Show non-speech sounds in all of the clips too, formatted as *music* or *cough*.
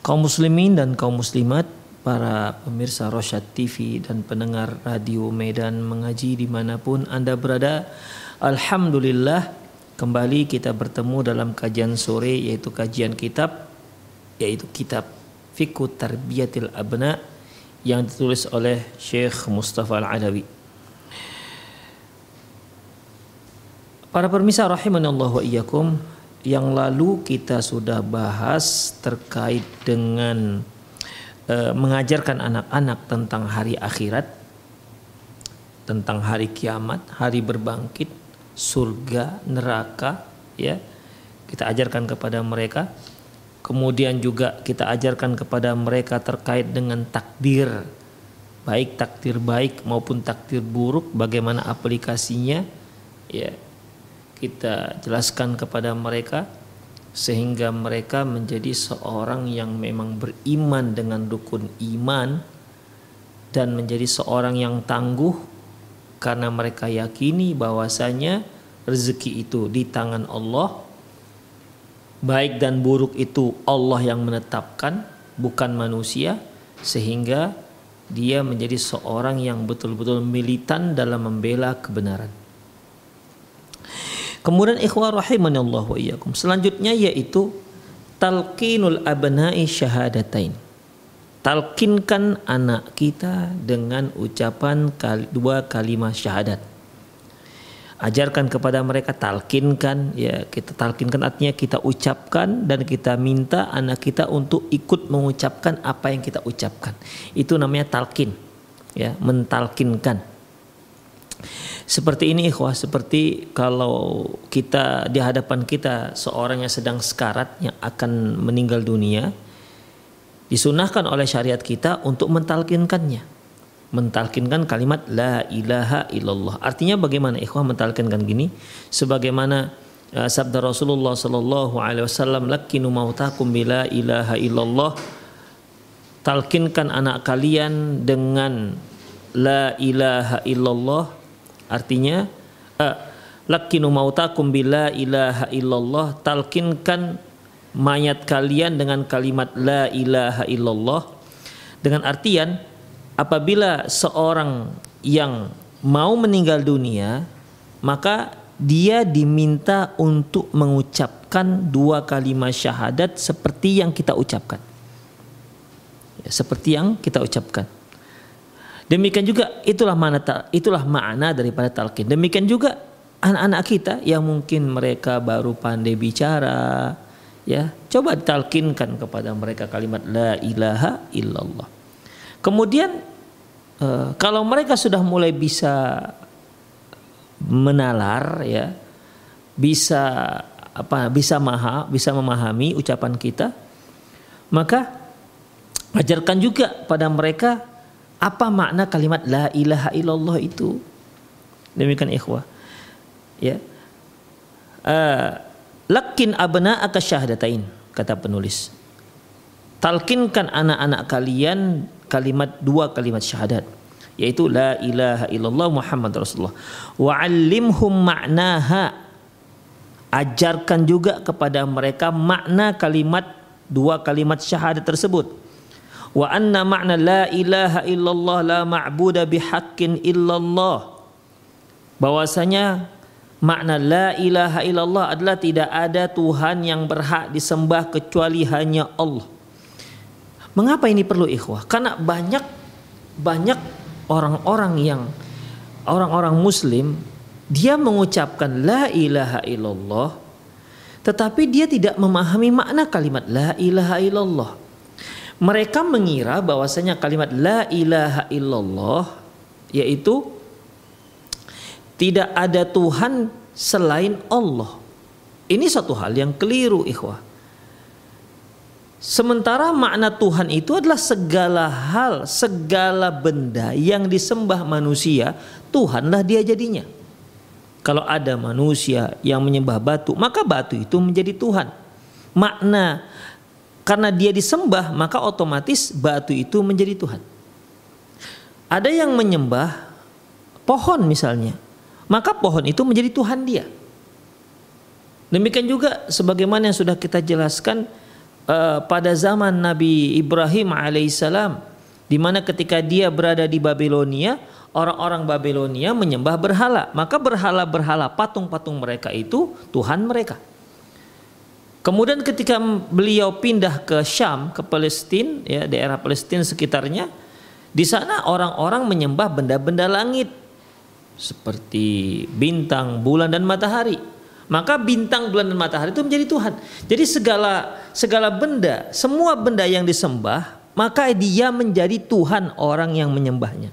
Kaum muslimin dan kaum muslimat, para pemirsa Rosyad TV dan pendengar radio Medan mengaji di mana pun Anda berada. Alhamdulillah kembali kita bertemu dalam kajian sore yaitu kajian kitab yaitu kitab Fikhu Tarbiyatil Abna yang ditulis oleh Syekh Mustafa Al-Adawi. Para pemirsa rahimani Allah wa iyyakum, yang lalu kita sudah bahas terkait dengan e, mengajarkan anak-anak tentang hari akhirat, tentang hari kiamat, hari berbangkit, surga, neraka, ya. Kita ajarkan kepada mereka. Kemudian juga kita ajarkan kepada mereka terkait dengan takdir, baik takdir baik maupun takdir buruk, bagaimana aplikasinya, ya kita jelaskan kepada mereka sehingga mereka menjadi seorang yang memang beriman dengan dukun iman dan menjadi seorang yang tangguh karena mereka yakini bahwasanya rezeki itu di tangan Allah. Baik dan buruk itu Allah yang menetapkan bukan manusia sehingga dia menjadi seorang yang betul-betul militan dalam membela kebenaran Kemudian ikhwah Allah wa iyyakum. Selanjutnya yaitu talqinul abna'i syahadatain. Talkinkan anak kita dengan ucapan dua kalimat syahadat. Ajarkan kepada mereka talkinkan ya kita talkinkan artinya kita ucapkan dan kita minta anak kita untuk ikut mengucapkan apa yang kita ucapkan. Itu namanya talkin ya mentalkinkan. Seperti ini ikhwah, seperti kalau kita di hadapan kita seorang yang sedang sekarat yang akan meninggal dunia, disunahkan oleh syariat kita untuk mentalkinkannya. Mentalkinkan kalimat la ilaha illallah. Artinya bagaimana ikhwah mentalkinkan gini? Sebagaimana uh, sabda Rasulullah sallallahu alaihi wasallam lakinu mautakum bila ilaha illallah. Talkinkan anak kalian dengan la ilaha illallah Artinya uh, lakinu mautakum bila ilaha illallah. Talkinkan mayat kalian dengan kalimat la ilaha illallah. Dengan artian apabila seorang yang mau meninggal dunia maka dia diminta untuk mengucapkan dua kalimat syahadat seperti yang kita ucapkan. Ya, seperti yang kita ucapkan Demikian juga itulah mana itulah makna daripada talqin. Demikian juga anak-anak kita yang mungkin mereka baru pandai bicara, ya coba talkinkan kepada mereka kalimat la ilaha illallah. Kemudian uh, kalau mereka sudah mulai bisa menalar, ya bisa apa bisa maha bisa memahami ucapan kita, maka ajarkan juga pada mereka apa makna kalimat la ilaha illallah itu? Demikian ikhwah. Ya. Uh, lakin abna akas syahadatain kata penulis. talkinkan anak-anak kalian kalimat dua kalimat syahadat yaitu la ilaha illallah Muhammad Rasulullah wa 'allimhum ma'naha ajarkan juga kepada mereka makna kalimat dua kalimat syahadat tersebut wa anna ma'na la ilaha illallah la ma'buda bihaqqin illallah. Bahwasanya makna la ilaha illallah adalah tidak ada Tuhan yang berhak disembah kecuali hanya Allah. Mengapa ini perlu ikhwah? Karena banyak banyak orang-orang yang orang-orang muslim dia mengucapkan la ilaha illallah tetapi dia tidak memahami makna kalimat la ilaha illallah mereka mengira bahwasanya kalimat la ilaha illallah yaitu tidak ada Tuhan selain Allah. Ini satu hal yang keliru ikhwah. Sementara makna Tuhan itu adalah segala hal, segala benda yang disembah manusia, Tuhanlah dia jadinya. Kalau ada manusia yang menyembah batu, maka batu itu menjadi Tuhan. Makna karena dia disembah, maka otomatis batu itu menjadi Tuhan. Ada yang menyembah pohon misalnya, maka pohon itu menjadi Tuhan dia. Demikian juga sebagaimana yang sudah kita jelaskan uh, pada zaman Nabi Ibrahim alaihissalam, di mana ketika dia berada di Babilonia, orang-orang Babilonia menyembah berhala, maka berhala-berhala patung-patung mereka itu Tuhan mereka. Kemudian ketika beliau pindah ke Syam, ke Palestina, ya daerah Palestina sekitarnya, di sana orang-orang menyembah benda-benda langit seperti bintang, bulan dan matahari. Maka bintang, bulan dan matahari itu menjadi Tuhan. Jadi segala segala benda, semua benda yang disembah, maka dia menjadi Tuhan orang yang menyembahnya.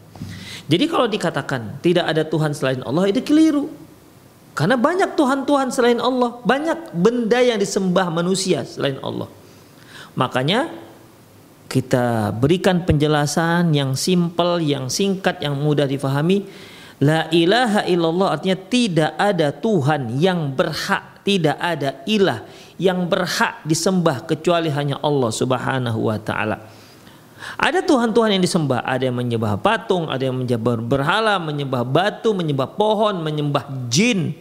Jadi kalau dikatakan tidak ada Tuhan selain Allah itu keliru. Karena banyak Tuhan-Tuhan selain Allah, banyak benda yang disembah manusia selain Allah. Makanya kita berikan penjelasan yang simpel, yang singkat, yang mudah difahami. La ilaha illallah artinya tidak ada Tuhan yang berhak, tidak ada ilah yang berhak disembah kecuali hanya Allah Subhanahu wa taala. Ada Tuhan-Tuhan yang disembah, ada yang menyembah patung, ada yang menyembah berhala, menyembah batu, menyembah pohon, menyembah jin,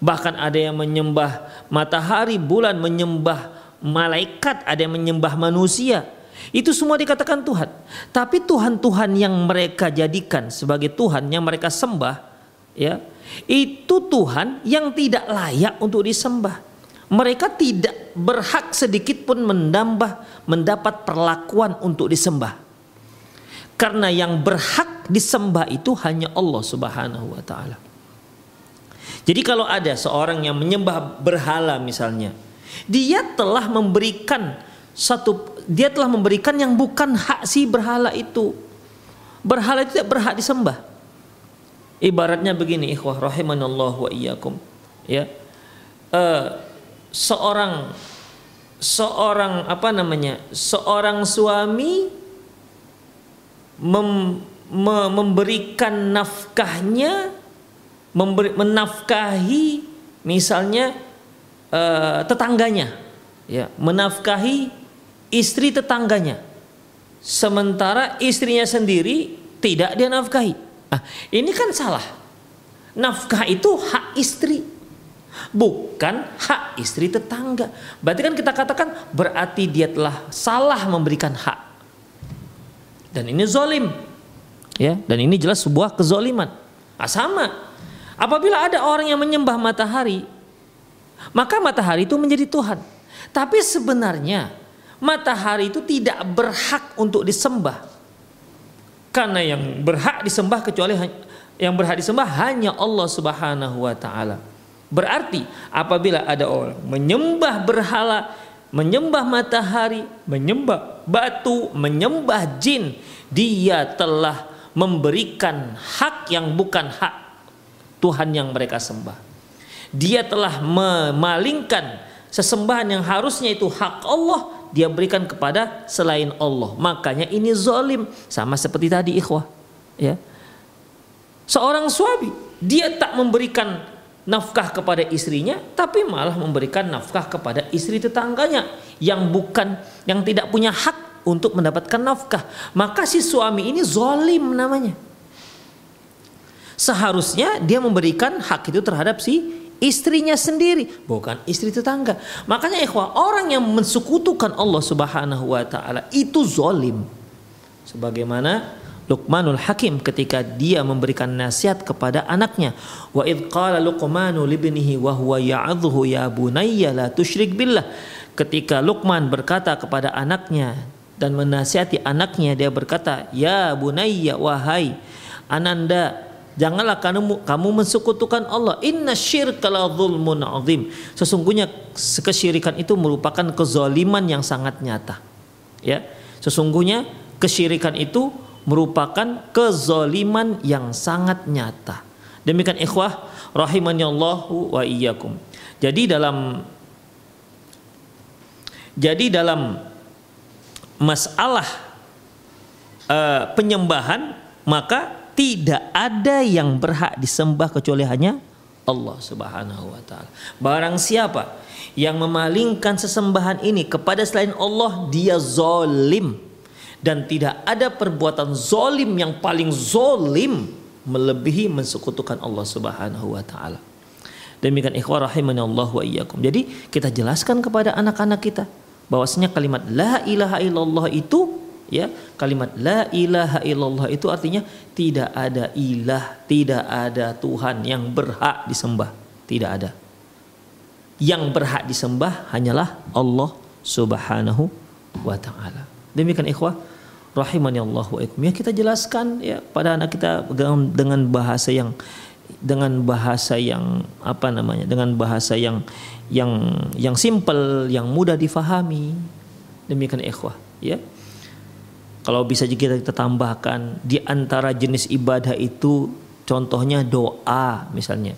Bahkan ada yang menyembah matahari, bulan, menyembah malaikat, ada yang menyembah manusia. Itu semua dikatakan Tuhan. Tapi Tuhan-Tuhan yang mereka jadikan sebagai Tuhan yang mereka sembah, ya, itu Tuhan yang tidak layak untuk disembah. Mereka tidak berhak sedikit pun menambah mendapat perlakuan untuk disembah. Karena yang berhak disembah itu hanya Allah Subhanahu wa taala. Jadi kalau ada seorang yang menyembah berhala misalnya, dia telah memberikan satu dia telah memberikan yang bukan hak si berhala itu. Berhala itu tidak berhak disembah. Ibaratnya begini, ikhwah rahimanallah wa iyyakum. Ya. Uh, seorang seorang apa namanya? Seorang suami mem, me, memberikan nafkahnya memberi, menafkahi misalnya uh, tetangganya. Ya menafkahi istri tetangganya. Sementara istrinya sendiri tidak dia nafkahi. Nah, ini kan salah. Nafkah itu hak istri bukan hak istri tetangga. Berarti kan kita katakan berarti dia telah salah memberikan hak. Dan ini zolim. Ya dan ini jelas sebuah kezoliman. Nah, sama Apabila ada orang yang menyembah matahari, maka matahari itu menjadi Tuhan. Tapi sebenarnya matahari itu tidak berhak untuk disembah. Karena yang berhak disembah kecuali yang berhak disembah hanya Allah Subhanahu wa taala. Berarti apabila ada orang menyembah berhala, menyembah matahari, menyembah batu, menyembah jin, dia telah memberikan hak yang bukan hak Tuhan yang mereka sembah. Dia telah memalingkan sesembahan yang harusnya itu hak Allah dia berikan kepada selain Allah. Makanya ini zalim sama seperti tadi ikhwah, ya. Seorang suami dia tak memberikan nafkah kepada istrinya tapi malah memberikan nafkah kepada istri tetangganya yang bukan yang tidak punya hak untuk mendapatkan nafkah. Maka si suami ini zolim namanya. Seharusnya dia memberikan hak itu terhadap si istrinya sendiri, bukan istri tetangga. Makanya ikhwah, orang yang mensekutukan Allah Subhanahu wa taala itu zolim. Sebagaimana Luqmanul Hakim ketika dia memberikan nasihat kepada anaknya. Wa id qala Luqmanu libnihi wa huwa ya'adhuhu ya bunayya la tusyrik billah. Ketika Luqman berkata kepada anaknya dan menasihati anaknya dia berkata, "Ya bunayya wahai ananda, janganlah kamu kamu mensekutukan Allah. Inna syirka la dzulmun azim." Sesungguhnya kesyirikan itu merupakan kezaliman yang sangat nyata. Ya. Sesungguhnya kesyirikan itu merupakan kezaliman yang sangat nyata. Demikian ikhwah rahimani Allahu wa iyyakum. Jadi dalam jadi dalam masalah uh, penyembahan maka tidak ada yang berhak disembah kecuali hanya Allah Subhanahu wa taala. Barang siapa yang memalingkan sesembahan ini kepada selain Allah, dia zalim dan tidak ada perbuatan zolim yang paling zolim melebihi mensekutukan Allah Subhanahu wa taala. Demikian ikhwah rahimani Allah wa iyyakum. Jadi kita jelaskan kepada anak-anak kita bahwasanya kalimat la ilaha illallah itu ya, kalimat la ilaha illallah itu artinya tidak ada ilah, tidak ada Tuhan yang berhak disembah, tidak ada. Yang berhak disembah hanyalah Allah Subhanahu wa taala. Demikian ikhwah rahimani Allah wa Ya kita jelaskan ya pada anak kita dengan bahasa yang dengan bahasa yang apa namanya? dengan bahasa yang yang yang simple, yang mudah difahami. Demikian ikhwah, ya. Kalau bisa juga kita tambahkan di antara jenis ibadah itu contohnya doa misalnya.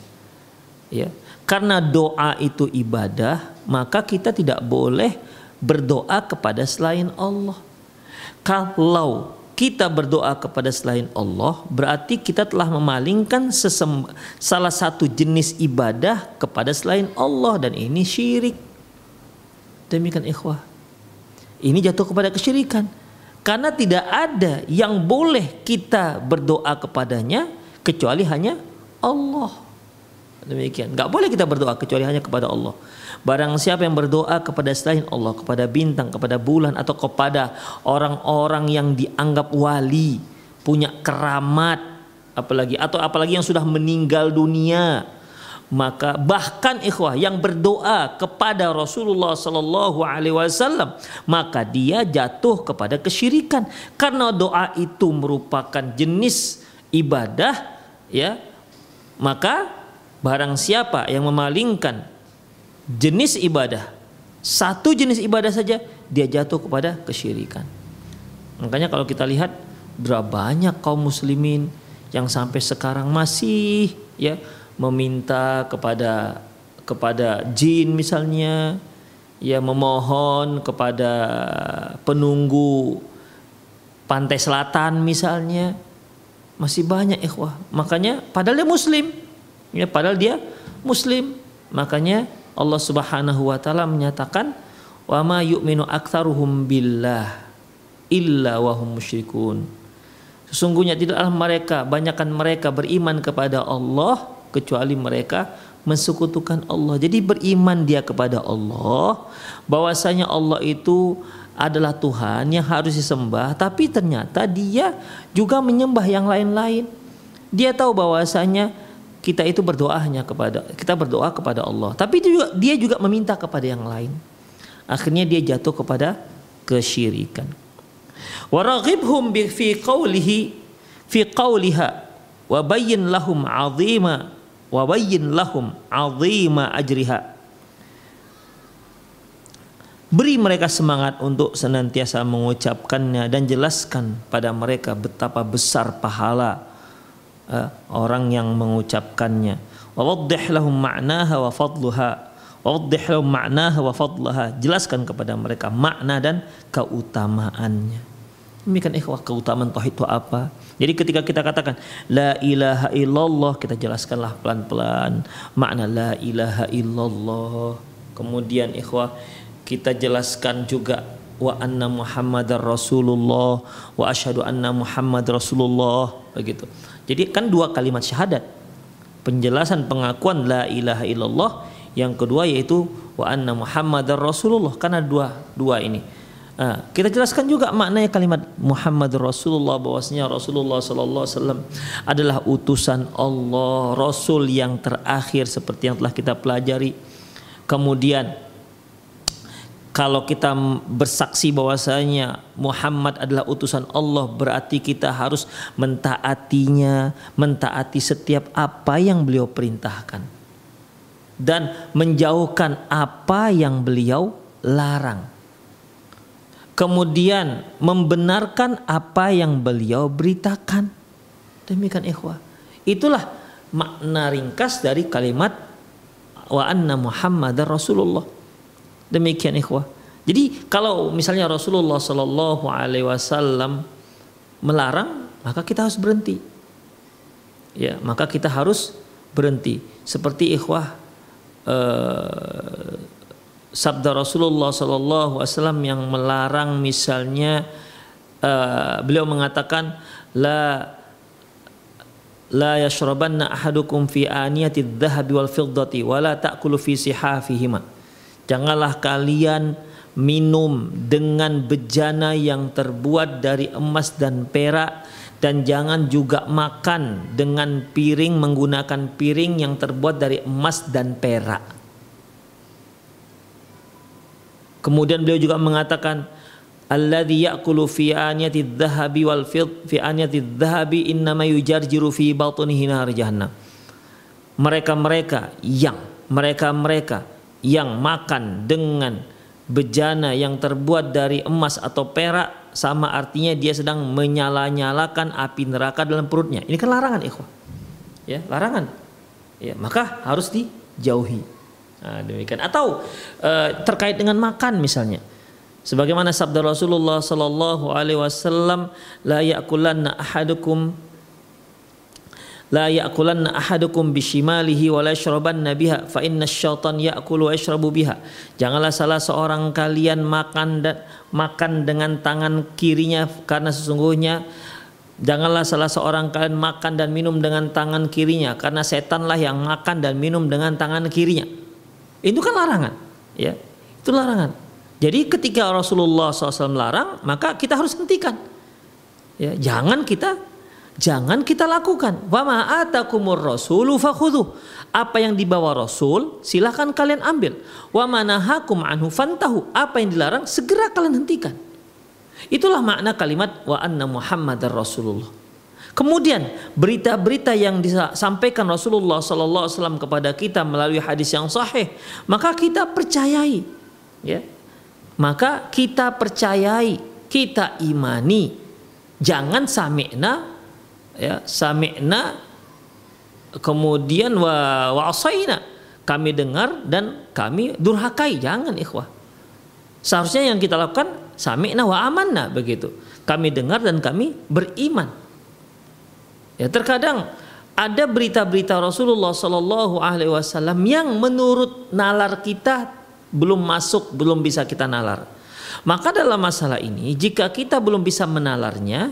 Ya. Karena doa itu ibadah, maka kita tidak boleh berdoa kepada selain Allah kalau kita berdoa kepada selain Allah berarti kita telah memalingkan sesem, salah satu jenis ibadah kepada selain Allah dan ini syirik. Demikian ikhwah. Ini jatuh kepada kesyirikan. Karena tidak ada yang boleh kita berdoa kepadanya kecuali hanya Allah. Demikian. Gak boleh kita berdoa kecuali hanya kepada Allah. Barang siapa yang berdoa kepada selain Allah, kepada bintang, kepada bulan atau kepada orang-orang yang dianggap wali, punya keramat, apalagi atau apalagi yang sudah meninggal dunia, maka bahkan ikhwah yang berdoa kepada Rasulullah Sallallahu Alaihi Wasallam maka dia jatuh kepada kesyirikan. Karena doa itu merupakan jenis ibadah ya. Maka barang siapa yang memalingkan jenis ibadah satu jenis ibadah saja dia jatuh kepada kesyirikan. Makanya kalau kita lihat berapa banyak kaum muslimin yang sampai sekarang masih ya meminta kepada kepada jin misalnya ya memohon kepada penunggu pantai selatan misalnya. Masih banyak ikhwah. Makanya padahal dia muslim. Ya padahal dia muslim. Makanya Allah Subhanahu wa taala menyatakan wa ma yu'minu aktsaruhum billah illa wa hum musyrikun. Sesungguhnya tidaklah mereka banyakkan mereka beriman kepada Allah kecuali mereka mensekutukan Allah. Jadi beriman dia kepada Allah bahwasanya Allah itu adalah Tuhan yang harus disembah tapi ternyata dia juga menyembah yang lain-lain. Dia tahu bahwasanya kita itu berdoa hanya kepada kita berdoa kepada Allah, tapi dia juga, dia juga meminta kepada yang lain. Akhirnya dia jatuh kepada kesyirikan. Waraghibhum fi qawlihi fi qawliha wa bayyin lahum 'azima wa bayyin lahum 'azima ajriha. Beri mereka semangat untuk senantiasa mengucapkannya dan jelaskan pada mereka betapa besar pahala uh, orang yang mengucapkannya. Wawaddih lahum ma'naha wa fadluha. Wawaddih lahum ma'naha wa fadlaha. Jelaskan kepada mereka makna dan keutamaannya. Demikian ikhwah keutamaan tauhid itu apa? Jadi ketika kita katakan la ilaha illallah kita jelaskanlah pelan-pelan makna la ilaha illallah. Kemudian ikhwah kita jelaskan juga wa anna Muhammadar Rasulullah wa asyhadu anna Muhammad Rasulullah begitu. Jadi kan dua kalimat syahadat. Penjelasan pengakuan la ilaha illallah, yang kedua yaitu wa anna Muhammadar Rasulullah. Karena dua dua ini. Nah, kita jelaskan juga maknanya kalimat Muhammad Rasulullah bahwasanya Rasulullah Sallallahu Alaihi Wasallam adalah utusan Allah, Rasul yang terakhir seperti yang telah kita pelajari. Kemudian kalau kita bersaksi bahwasanya Muhammad adalah utusan Allah berarti kita harus mentaatinya, mentaati setiap apa yang beliau perintahkan dan menjauhkan apa yang beliau larang kemudian membenarkan apa yang beliau beritakan. Demikian ikhwah. Itulah makna ringkas dari kalimat wa anna Muhammadar Rasulullah. Demikian ikhwah. Jadi kalau misalnya Rasulullah Shallallahu Alaihi Wasallam melarang, maka kita harus berhenti. Ya, maka kita harus berhenti. Seperti ikhwah eh, sabda Rasulullah Sallallahu Alaihi Wasallam yang melarang misalnya uh, beliau mengatakan la la yashrabanna ahadukum fi aniyati dhahabi wal fiddati wa la ta'kulu fi sihafihima. Janganlah kalian minum dengan bejana yang terbuat dari emas dan perak dan jangan juga makan dengan piring menggunakan piring yang terbuat dari emas dan perak Kemudian beliau juga mengatakan alladzi ya'kulu fi aniyati dhahabi wal fid fi aniyati dhahabi innama yujarjiru fi batnihi nar jahannam. Mereka-mereka yang mereka-mereka yang makan dengan bejana yang terbuat dari emas atau perak sama artinya dia sedang menyala-nyalakan api neraka dalam perutnya. Ini kan larangan ikhwah. Ya, larangan. Ya, maka harus dijauhi. Nah, demikian atau uh, terkait dengan makan misalnya. Sebagaimana sabda Rasulullah sallallahu alaihi wasallam la ya'kulanna ahadukum la ya'kulanna ahadukum bishimalihi wa la yashrabanna biha fa inna syaitan ya'kulu wa yashrabu biha. Janganlah salah seorang kalian makan dan makan dengan tangan kirinya karena sesungguhnya Janganlah salah seorang kalian makan dan minum dengan tangan kirinya karena setanlah yang makan dan minum dengan tangan kirinya. Itu kan larangan, ya. Itu larangan. Jadi ketika Rasulullah SAW melarang, maka kita harus hentikan. Ya, jangan kita jangan kita lakukan. Wa ma atakumur rasulu. Apa yang dibawa Rasul, silahkan kalian ambil. Wa manahakum anhu fantahu. Apa yang dilarang, segera kalian hentikan. Itulah makna kalimat wa anna Muhammadar Rasulullah. Kemudian berita-berita yang disampaikan Rasulullah Sallallahu Alaihi Wasallam kepada kita melalui hadis yang sahih, maka kita percayai, ya, maka kita percayai, kita imani, jangan sami'na, ya, sami'na, kemudian wa wa kami dengar dan kami durhakai, jangan ikhwah. Seharusnya yang kita lakukan sami'na wa amanna begitu. Kami dengar dan kami beriman. Ya terkadang ada berita-berita Rasulullah Shallallahu Alaihi Wasallam yang menurut nalar kita belum masuk, belum bisa kita nalar. Maka dalam masalah ini, jika kita belum bisa menalarnya,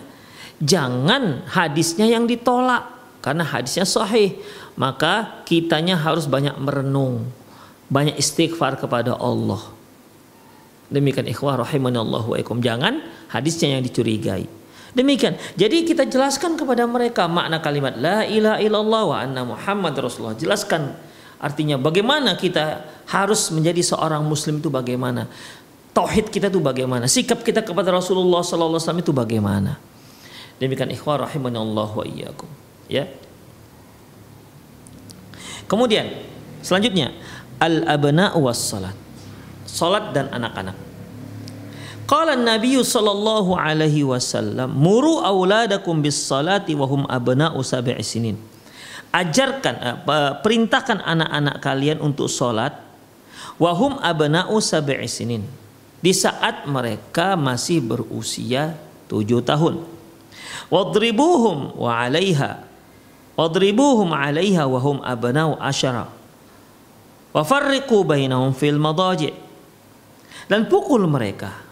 jangan hadisnya yang ditolak karena hadisnya sahih. Maka kitanya harus banyak merenung, banyak istighfar kepada Allah. Demikian ikhwah rahimanallahu wa Jangan hadisnya yang dicurigai. Demikian. Jadi kita jelaskan kepada mereka makna kalimat la ilaha illallah wa anna Muhammad Rasulullah. Jelaskan artinya bagaimana kita harus menjadi seorang muslim itu bagaimana. Tauhid kita itu bagaimana. Sikap kita kepada Rasulullah sallallahu alaihi wasallam itu bagaimana. Demikian ikhwah Allah wa iyyakum. Ya. Kemudian selanjutnya al abna was salat. Salat dan anak-anak. Qala Nabi sallallahu alaihi wasallam, "Muru auladakum bis salati wa hum abna'u sab'i sinin." Ajarkan eh, perintahkan anak-anak kalian untuk salat wa hum abna'u sab'i sinin. Di saat mereka masih berusia tujuh tahun. Wadribuhum wa 'alaiha. Wadribuhum 'alaiha wa hum abna'u asyara. Wa farriqu bainahum fil madaji'. Dan pukul mereka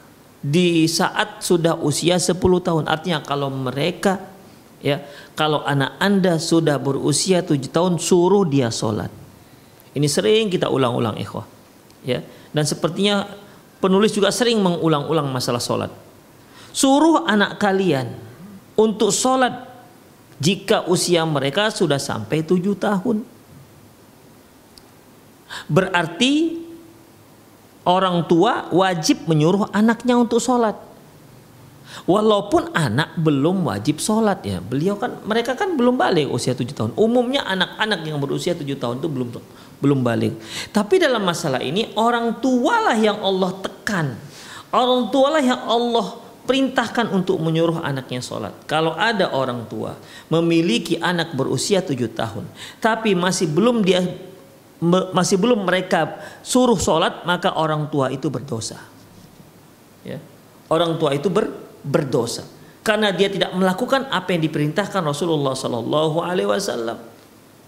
di saat sudah usia 10 tahun. Artinya kalau mereka ya, kalau anak Anda sudah berusia 7 tahun suruh dia sholat. Ini sering kita ulang-ulang ikhwah. Ya. Dan sepertinya penulis juga sering mengulang-ulang masalah sholat. Suruh anak kalian untuk sholat jika usia mereka sudah sampai 7 tahun. Berarti orang tua wajib menyuruh anaknya untuk sholat. Walaupun anak belum wajib sholat ya, beliau kan mereka kan belum balik usia tujuh tahun. Umumnya anak-anak yang berusia tujuh tahun itu belum belum balik. Tapi dalam masalah ini orang tualah yang Allah tekan, orang tualah yang Allah perintahkan untuk menyuruh anaknya sholat. Kalau ada orang tua memiliki anak berusia tujuh tahun, tapi masih belum dia masih belum mereka suruh sholat maka orang tua itu berdosa. Ya. orang tua itu ber, berdosa. Karena dia tidak melakukan apa yang diperintahkan Rasulullah Sallallahu Alaihi Wasallam.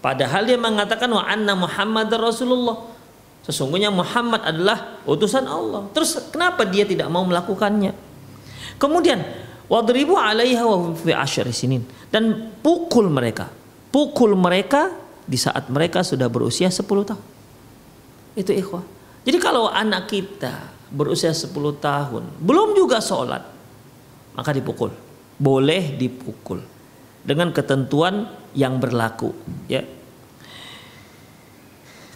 Padahal dia mengatakan wa anna Muhammad Rasulullah. Sesungguhnya Muhammad adalah utusan Allah. Terus kenapa dia tidak mau melakukannya? Kemudian wadribu alaiha wa fi dan pukul mereka. Pukul mereka di saat mereka sudah berusia 10 tahun. Itu ikhwah. Jadi kalau anak kita berusia 10 tahun belum juga sholat maka dipukul. Boleh dipukul dengan ketentuan yang berlaku ya.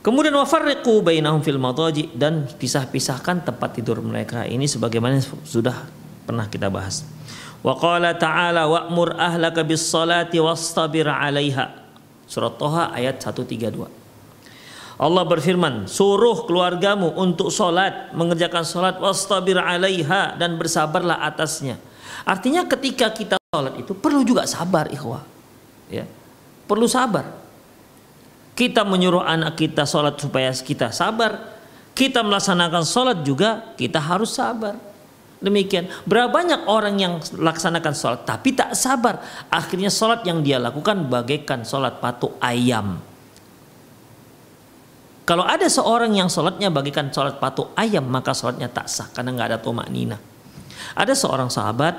Kemudian wafarriqu bainahum fil madaji dan pisah-pisahkan tempat tidur mereka. Ini sebagaimana sudah pernah kita bahas. Wa qala ta'ala wa'mur ahlaka bis salati wastabir 'alaiha Surat Toha ayat 132. Allah berfirman, suruh keluargamu untuk sholat, mengerjakan sholat, wastabir alaiha dan bersabarlah atasnya. Artinya ketika kita sholat itu perlu juga sabar ikhwah. Ya, perlu sabar. Kita menyuruh anak kita sholat supaya kita sabar. Kita melaksanakan sholat juga kita harus sabar. Demikian. Berapa banyak orang yang laksanakan sholat tapi tak sabar. Akhirnya sholat yang dia lakukan bagaikan sholat patuk ayam. Kalau ada seorang yang sholatnya bagikan sholat patuk ayam maka sholatnya tak sah karena nggak ada tomak nina. Ada seorang sahabat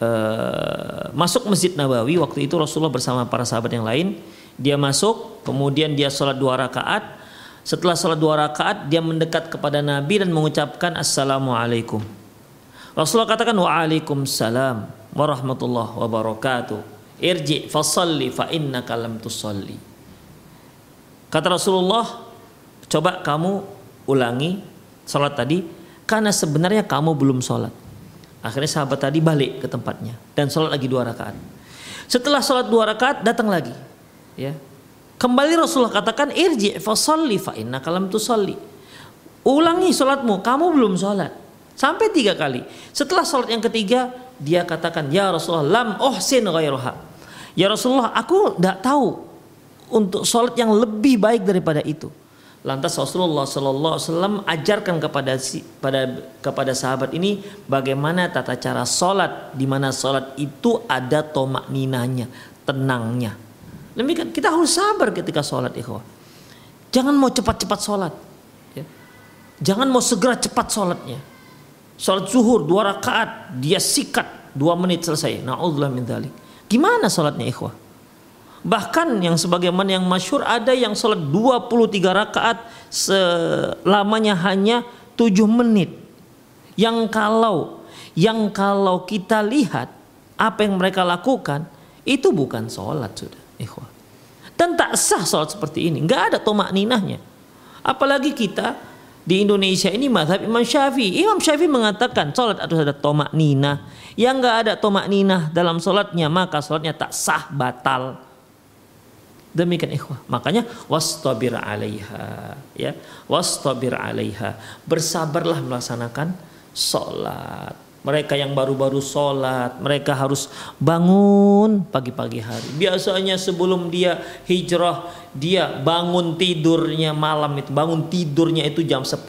uh, masuk masjid Nabawi waktu itu Rasulullah bersama para sahabat yang lain. Dia masuk kemudian dia sholat dua rakaat. Setelah sholat dua rakaat dia mendekat kepada Nabi dan mengucapkan assalamualaikum. Rasulullah katakan waalaikumsalam warahmatullahi wabarakatuh. Irji fasalli fa innaka lam tusalli. Kata Rasulullah, coba kamu ulangi salat tadi karena sebenarnya kamu belum salat. Akhirnya sahabat tadi balik ke tempatnya dan salat lagi dua rakaat. Setelah salat dua rakaat datang lagi, ya. Kembali Rasulullah katakan irji fasalli fa innaka lam tusalli. Ulangi salatmu, kamu belum salat. Sampai tiga kali. Setelah sholat yang ketiga, dia katakan, Ya Rasulullah, lam ohsin ghairuha. Ya Rasulullah, aku tidak tahu untuk sholat yang lebih baik daripada itu. Lantas Rasulullah Sallallahu Alaihi ajarkan kepada si, pada kepada sahabat ini bagaimana tata cara sholat, di mana sholat itu ada tomak ninanya, tenangnya. Demikian kita harus sabar ketika sholat, ikhwah. Jangan mau cepat-cepat sholat, ya. jangan mau segera cepat sholatnya Salat zuhur dua rakaat dia sikat dua menit selesai. Naudzubillah min dzalik. Gimana salatnya ikhwah? Bahkan yang sebagaimana yang masyur ada yang salat 23 rakaat selamanya hanya 7 menit. Yang kalau yang kalau kita lihat apa yang mereka lakukan itu bukan sholat sudah ikhwah. Dan tak sah sholat seperti ini. Nggak ada tomak ninahnya. Apalagi kita di Indonesia ini mazhab Imam Syafi'i. Imam Syafi'i mengatakan sholat harus ada tomak nina. Yang nggak ada tomak nina dalam sholatnya maka sholatnya tak sah batal. Demikian ikhwah. Makanya wastabir alaiha ya. Wastabir alaiha. Bersabarlah melaksanakan sholat. Mereka yang baru-baru sholat, mereka harus bangun pagi-pagi hari. Biasanya sebelum dia hijrah, dia bangun tidurnya malam itu, bangun tidurnya itu jam 10.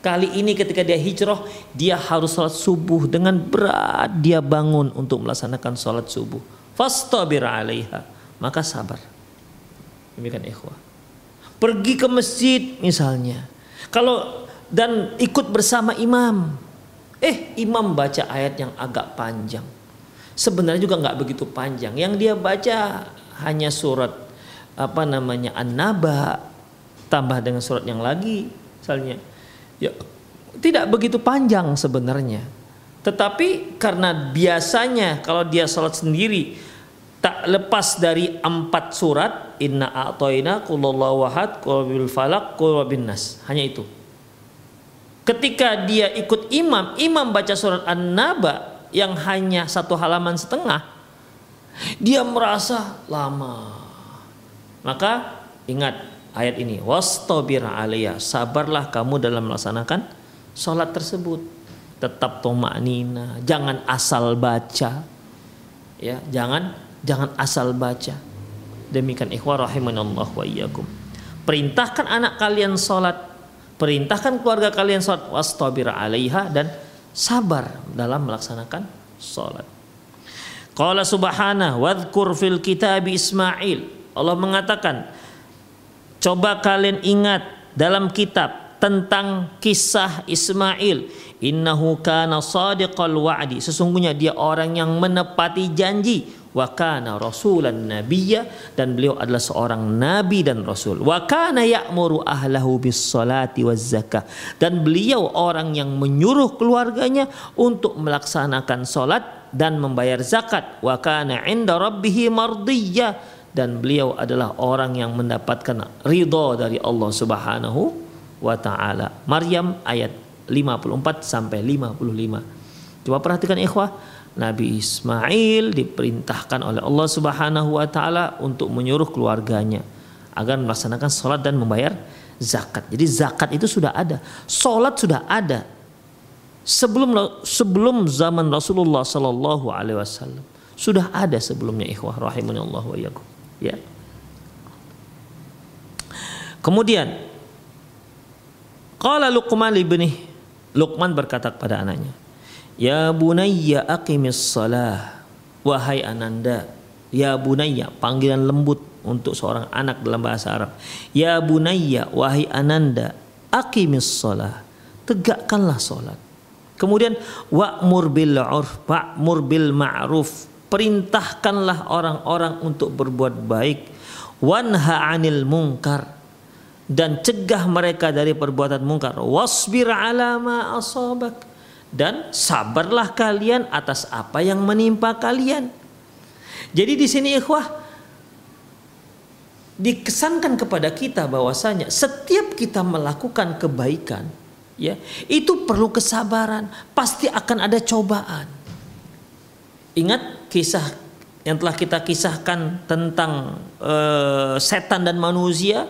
Kali ini ketika dia hijrah, dia harus sholat subuh dengan berat dia bangun untuk melaksanakan sholat subuh. Fastabir alaiha. Maka sabar. Demikian ikhwah. Pergi ke masjid misalnya. Kalau dan ikut bersama imam Eh, imam baca ayat yang agak panjang. Sebenarnya juga nggak begitu panjang. Yang dia baca hanya surat apa namanya An-Naba tambah dengan surat yang lagi misalnya. Ya, tidak begitu panjang sebenarnya. Tetapi karena biasanya kalau dia sholat sendiri tak lepas dari empat surat inna a'toina kullallahu wahad kulabil falak kulabin nas hanya itu ketika dia ikut imam imam baca surat an-naba yang hanya satu halaman setengah dia merasa lama maka ingat ayat ini wastabir alaiya sabarlah kamu dalam melaksanakan sholat tersebut tetap tomak nina jangan asal baca ya jangan Jangan asal baca. Demikian ikhwah rahimanallah wa iyyakum. Perintahkan anak kalian salat, perintahkan keluarga kalian salat wastabir 'alaiha dan sabar dalam melaksanakan salat. Qala subhanahu wadhkur fil kitab Ismail. Allah mengatakan, coba kalian ingat dalam kitab tentang kisah Ismail. Innahu kana sadiqal wa'di. Sesungguhnya dia orang yang menepati janji wa kana rasulan nabiyya dan beliau adalah seorang nabi dan rasul. Wa kana ya'muru ahlahu bis salati waz zakah dan beliau orang yang menyuruh keluarganya untuk melaksanakan salat dan membayar zakat. Wa kana 'inda rabbih mardiyya dan beliau adalah orang yang mendapatkan ridha dari Allah Subhanahu wa taala. Maryam ayat 54 sampai 55 coba perhatikan ikhwah Nabi Ismail diperintahkan oleh Allah Subhanahu wa taala untuk menyuruh keluarganya agar melaksanakan sholat dan membayar zakat. Jadi zakat itu sudah ada, sholat sudah ada sebelum sebelum zaman Rasulullah Sallallahu Alaihi Wasallam sudah ada sebelumnya ikhwah Allah wa yakum. Ya. Kemudian Qala Luqman ibni Luqman berkata kepada anaknya, Ya bunayya aqimis salah. Wahai ananda. Ya bunayya. Panggilan lembut untuk seorang anak dalam bahasa Arab. Ya bunayya. Wahai ananda. Aqimis salah. Tegakkanlah solat. Kemudian wa'mur bil urf. Wa'mur bil ma'ruf. Perintahkanlah orang-orang untuk berbuat baik. Wanha anil mungkar dan cegah mereka dari perbuatan mungkar. Wasbir ala ma asabak dan sabarlah kalian atas apa yang menimpa kalian. Jadi di sini ikhwah dikesankan kepada kita bahwasanya setiap kita melakukan kebaikan ya itu perlu kesabaran, pasti akan ada cobaan. Ingat kisah yang telah kita kisahkan tentang uh, setan dan manusia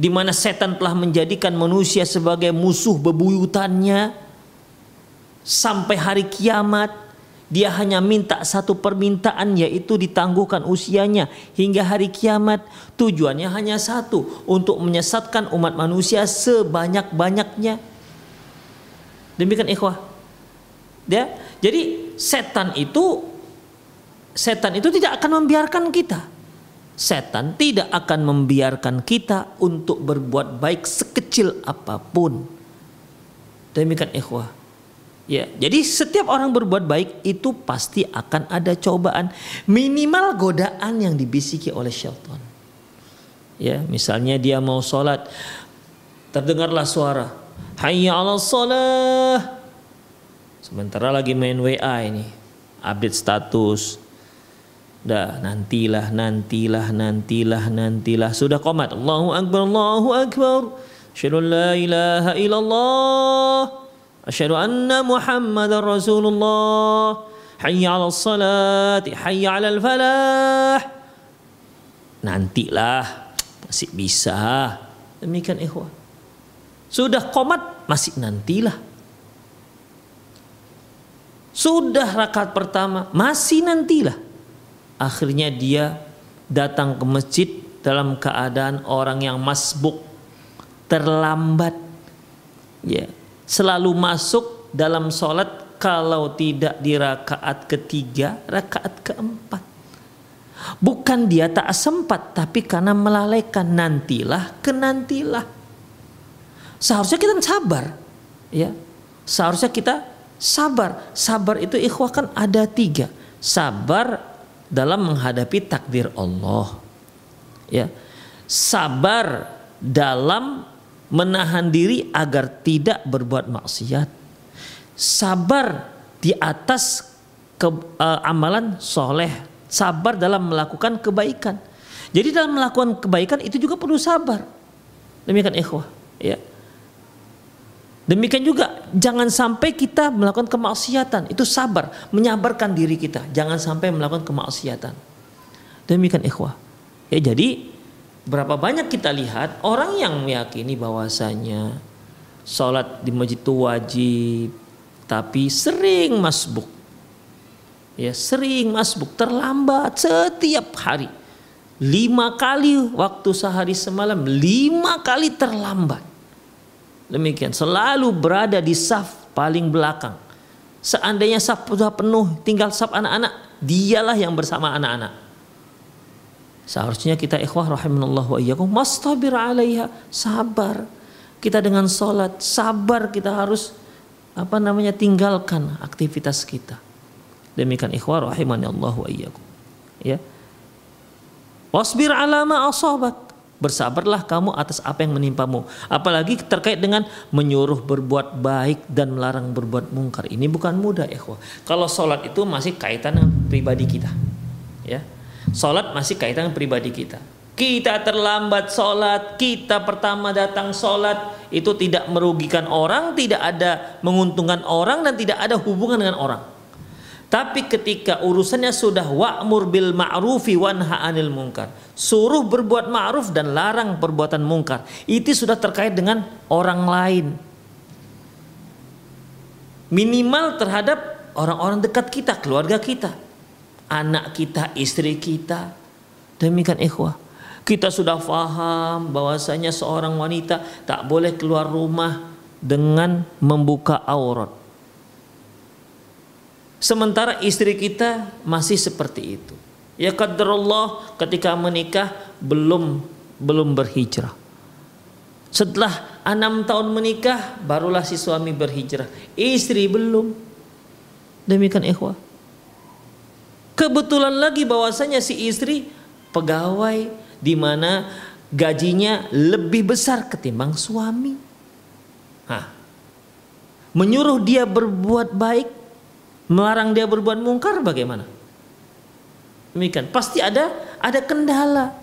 di mana setan telah menjadikan manusia sebagai musuh bebuyutannya sampai hari kiamat dia hanya minta satu permintaan yaitu ditangguhkan usianya. Hingga hari kiamat tujuannya hanya satu untuk menyesatkan umat manusia sebanyak-banyaknya. Demikian ikhwah. Ya jadi setan itu setan itu tidak akan membiarkan kita. Setan tidak akan membiarkan kita untuk berbuat baik sekecil apa pun. Demikian ikhwah Ya, jadi setiap orang berbuat baik itu pasti akan ada cobaan, minimal godaan yang dibisiki oleh syaitan. Ya, misalnya dia mau sholat, terdengarlah suara, Hayya ala sholat. Sementara lagi main WA ini, update status. Dah, nantilah, nantilah, nantilah, nantilah. Sudah komat. Allahu Akbar, Allahu Akbar. Asyhadu la ilaha. أشهد أن محمد رسول الله حي على الصلاة حي على الفلاح nantilah masih bisa demikian ikhwah sudah komat masih nantilah sudah rakaat pertama masih nantilah akhirnya dia datang ke masjid dalam keadaan orang yang masbuk terlambat ya selalu masuk dalam sholat kalau tidak di rakaat ketiga, rakaat keempat. Bukan dia tak sempat, tapi karena melalaikan nantilah ke nantilah. Seharusnya kita sabar, ya. Seharusnya kita Sabar, sabar itu ikhwah kan ada tiga. Sabar dalam menghadapi takdir Allah. Ya. Sabar dalam menahan diri agar tidak berbuat maksiat. Sabar di atas ke, uh, amalan soleh. Sabar dalam melakukan kebaikan. Jadi dalam melakukan kebaikan itu juga perlu sabar. Demikian ikhwah. Ya. Demikian juga jangan sampai kita melakukan kemaksiatan. Itu sabar, menyabarkan diri kita. Jangan sampai melakukan kemaksiatan. Demikian ikhwah. Ya jadi berapa banyak kita lihat orang yang meyakini bahwasanya sholat di masjid itu wajib, tapi sering masbuk. Ya sering masbuk, terlambat setiap hari. Lima kali waktu sehari semalam, lima kali terlambat Demikian selalu berada di saf paling belakang. Seandainya saf sudah penuh, tinggal saf anak-anak, dialah yang bersama anak-anak. Seharusnya kita ikhwah rahimanallah wa iyyakum mastabir alaiha, sabar. Kita dengan salat, sabar kita harus apa namanya tinggalkan aktivitas kita. Demikian ikhwah rahimanallah wa iyyakum. Ya. Wasbir ala ma asabak Bersabarlah kamu atas apa yang menimpamu. Apalagi terkait dengan menyuruh berbuat baik dan melarang berbuat mungkar. Ini bukan mudah, ikhwah. Kalau sholat itu masih kaitan dengan pribadi kita. Ya, sholat masih kaitan pribadi kita. Kita terlambat sholat, kita pertama datang sholat, itu tidak merugikan orang, tidak ada menguntungkan orang, dan tidak ada hubungan dengan orang. Tapi ketika urusannya sudah wa'mur bil ma'rufi wanha 'anil munkar, suruh berbuat ma'ruf dan larang perbuatan mungkar, itu sudah terkait dengan orang lain. Minimal terhadap orang-orang dekat kita, keluarga kita, anak kita, istri kita. Demikian ikhwah. Kita sudah faham bahwasanya seorang wanita tak boleh keluar rumah dengan membuka aurat Sementara istri kita masih seperti itu. Ya qadarullah ketika menikah belum belum berhijrah. Setelah enam tahun menikah barulah si suami berhijrah. Istri belum. Demikian ikhwah. Kebetulan lagi bahwasanya si istri pegawai di mana gajinya lebih besar ketimbang suami. Hah. Menyuruh dia berbuat baik melarang dia berbuat mungkar bagaimana? Demikian, pasti ada ada kendala.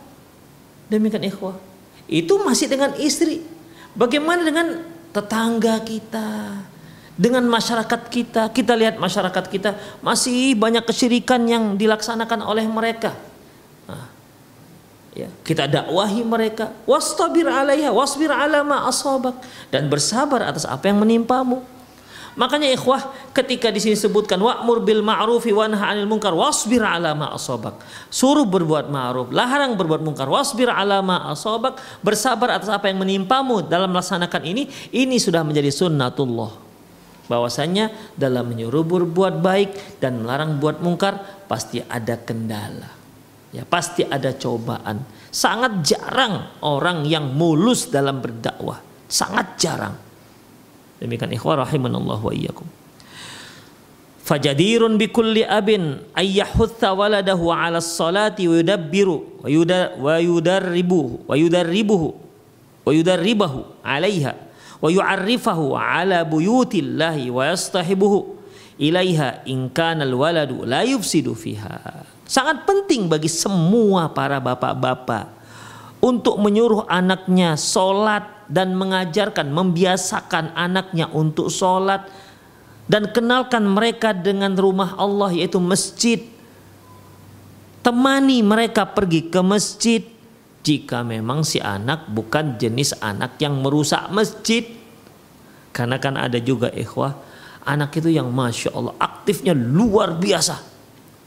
Demikian ikhwah. Itu masih dengan istri. Bagaimana dengan tetangga kita? Dengan masyarakat kita, kita lihat masyarakat kita masih banyak kesyirikan yang dilaksanakan oleh mereka. Nah, ya, kita dakwahi mereka, wastabir alaiha, wasbir ala ma asabak dan bersabar atas apa yang menimpamu. Makanya ikhwah ketika di sini sebutkan wa'mur bil ma'rufi wa 'anil munkar wasbir 'ala ma asabak. Suruh berbuat ma'ruf, larang berbuat munkar, wasbir 'ala ma asabak, bersabar atas apa yang menimpamu dalam melaksanakan ini, ini sudah menjadi sunnatullah. Bahwasanya dalam menyuruh berbuat baik dan melarang buat mungkar pasti ada kendala. Ya, pasti ada cobaan. Sangat jarang orang yang mulus dalam berdakwah. Sangat jarang. Demikian ikhwah rahimanallah wa iyyakum. Fajadirun bikulli abin ayyahutha waladahu ala salati wa yudabbiru wa yuda wa yudarribuhu wa yudarribuhu wa yudarribahu alaiha wa yu'arrifahu ala buyutillahi wa yastahibuhu ilaiha in kana alwaladu la yufsidu. Sangat penting bagi semua para bapak-bapak untuk menyuruh anaknya sholat dan mengajarkan, membiasakan anaknya untuk sholat dan kenalkan mereka dengan rumah Allah yaitu masjid. Temani mereka pergi ke masjid jika memang si anak bukan jenis anak yang merusak masjid. Karena kan ada juga ikhwah anak itu yang masya Allah aktifnya luar biasa,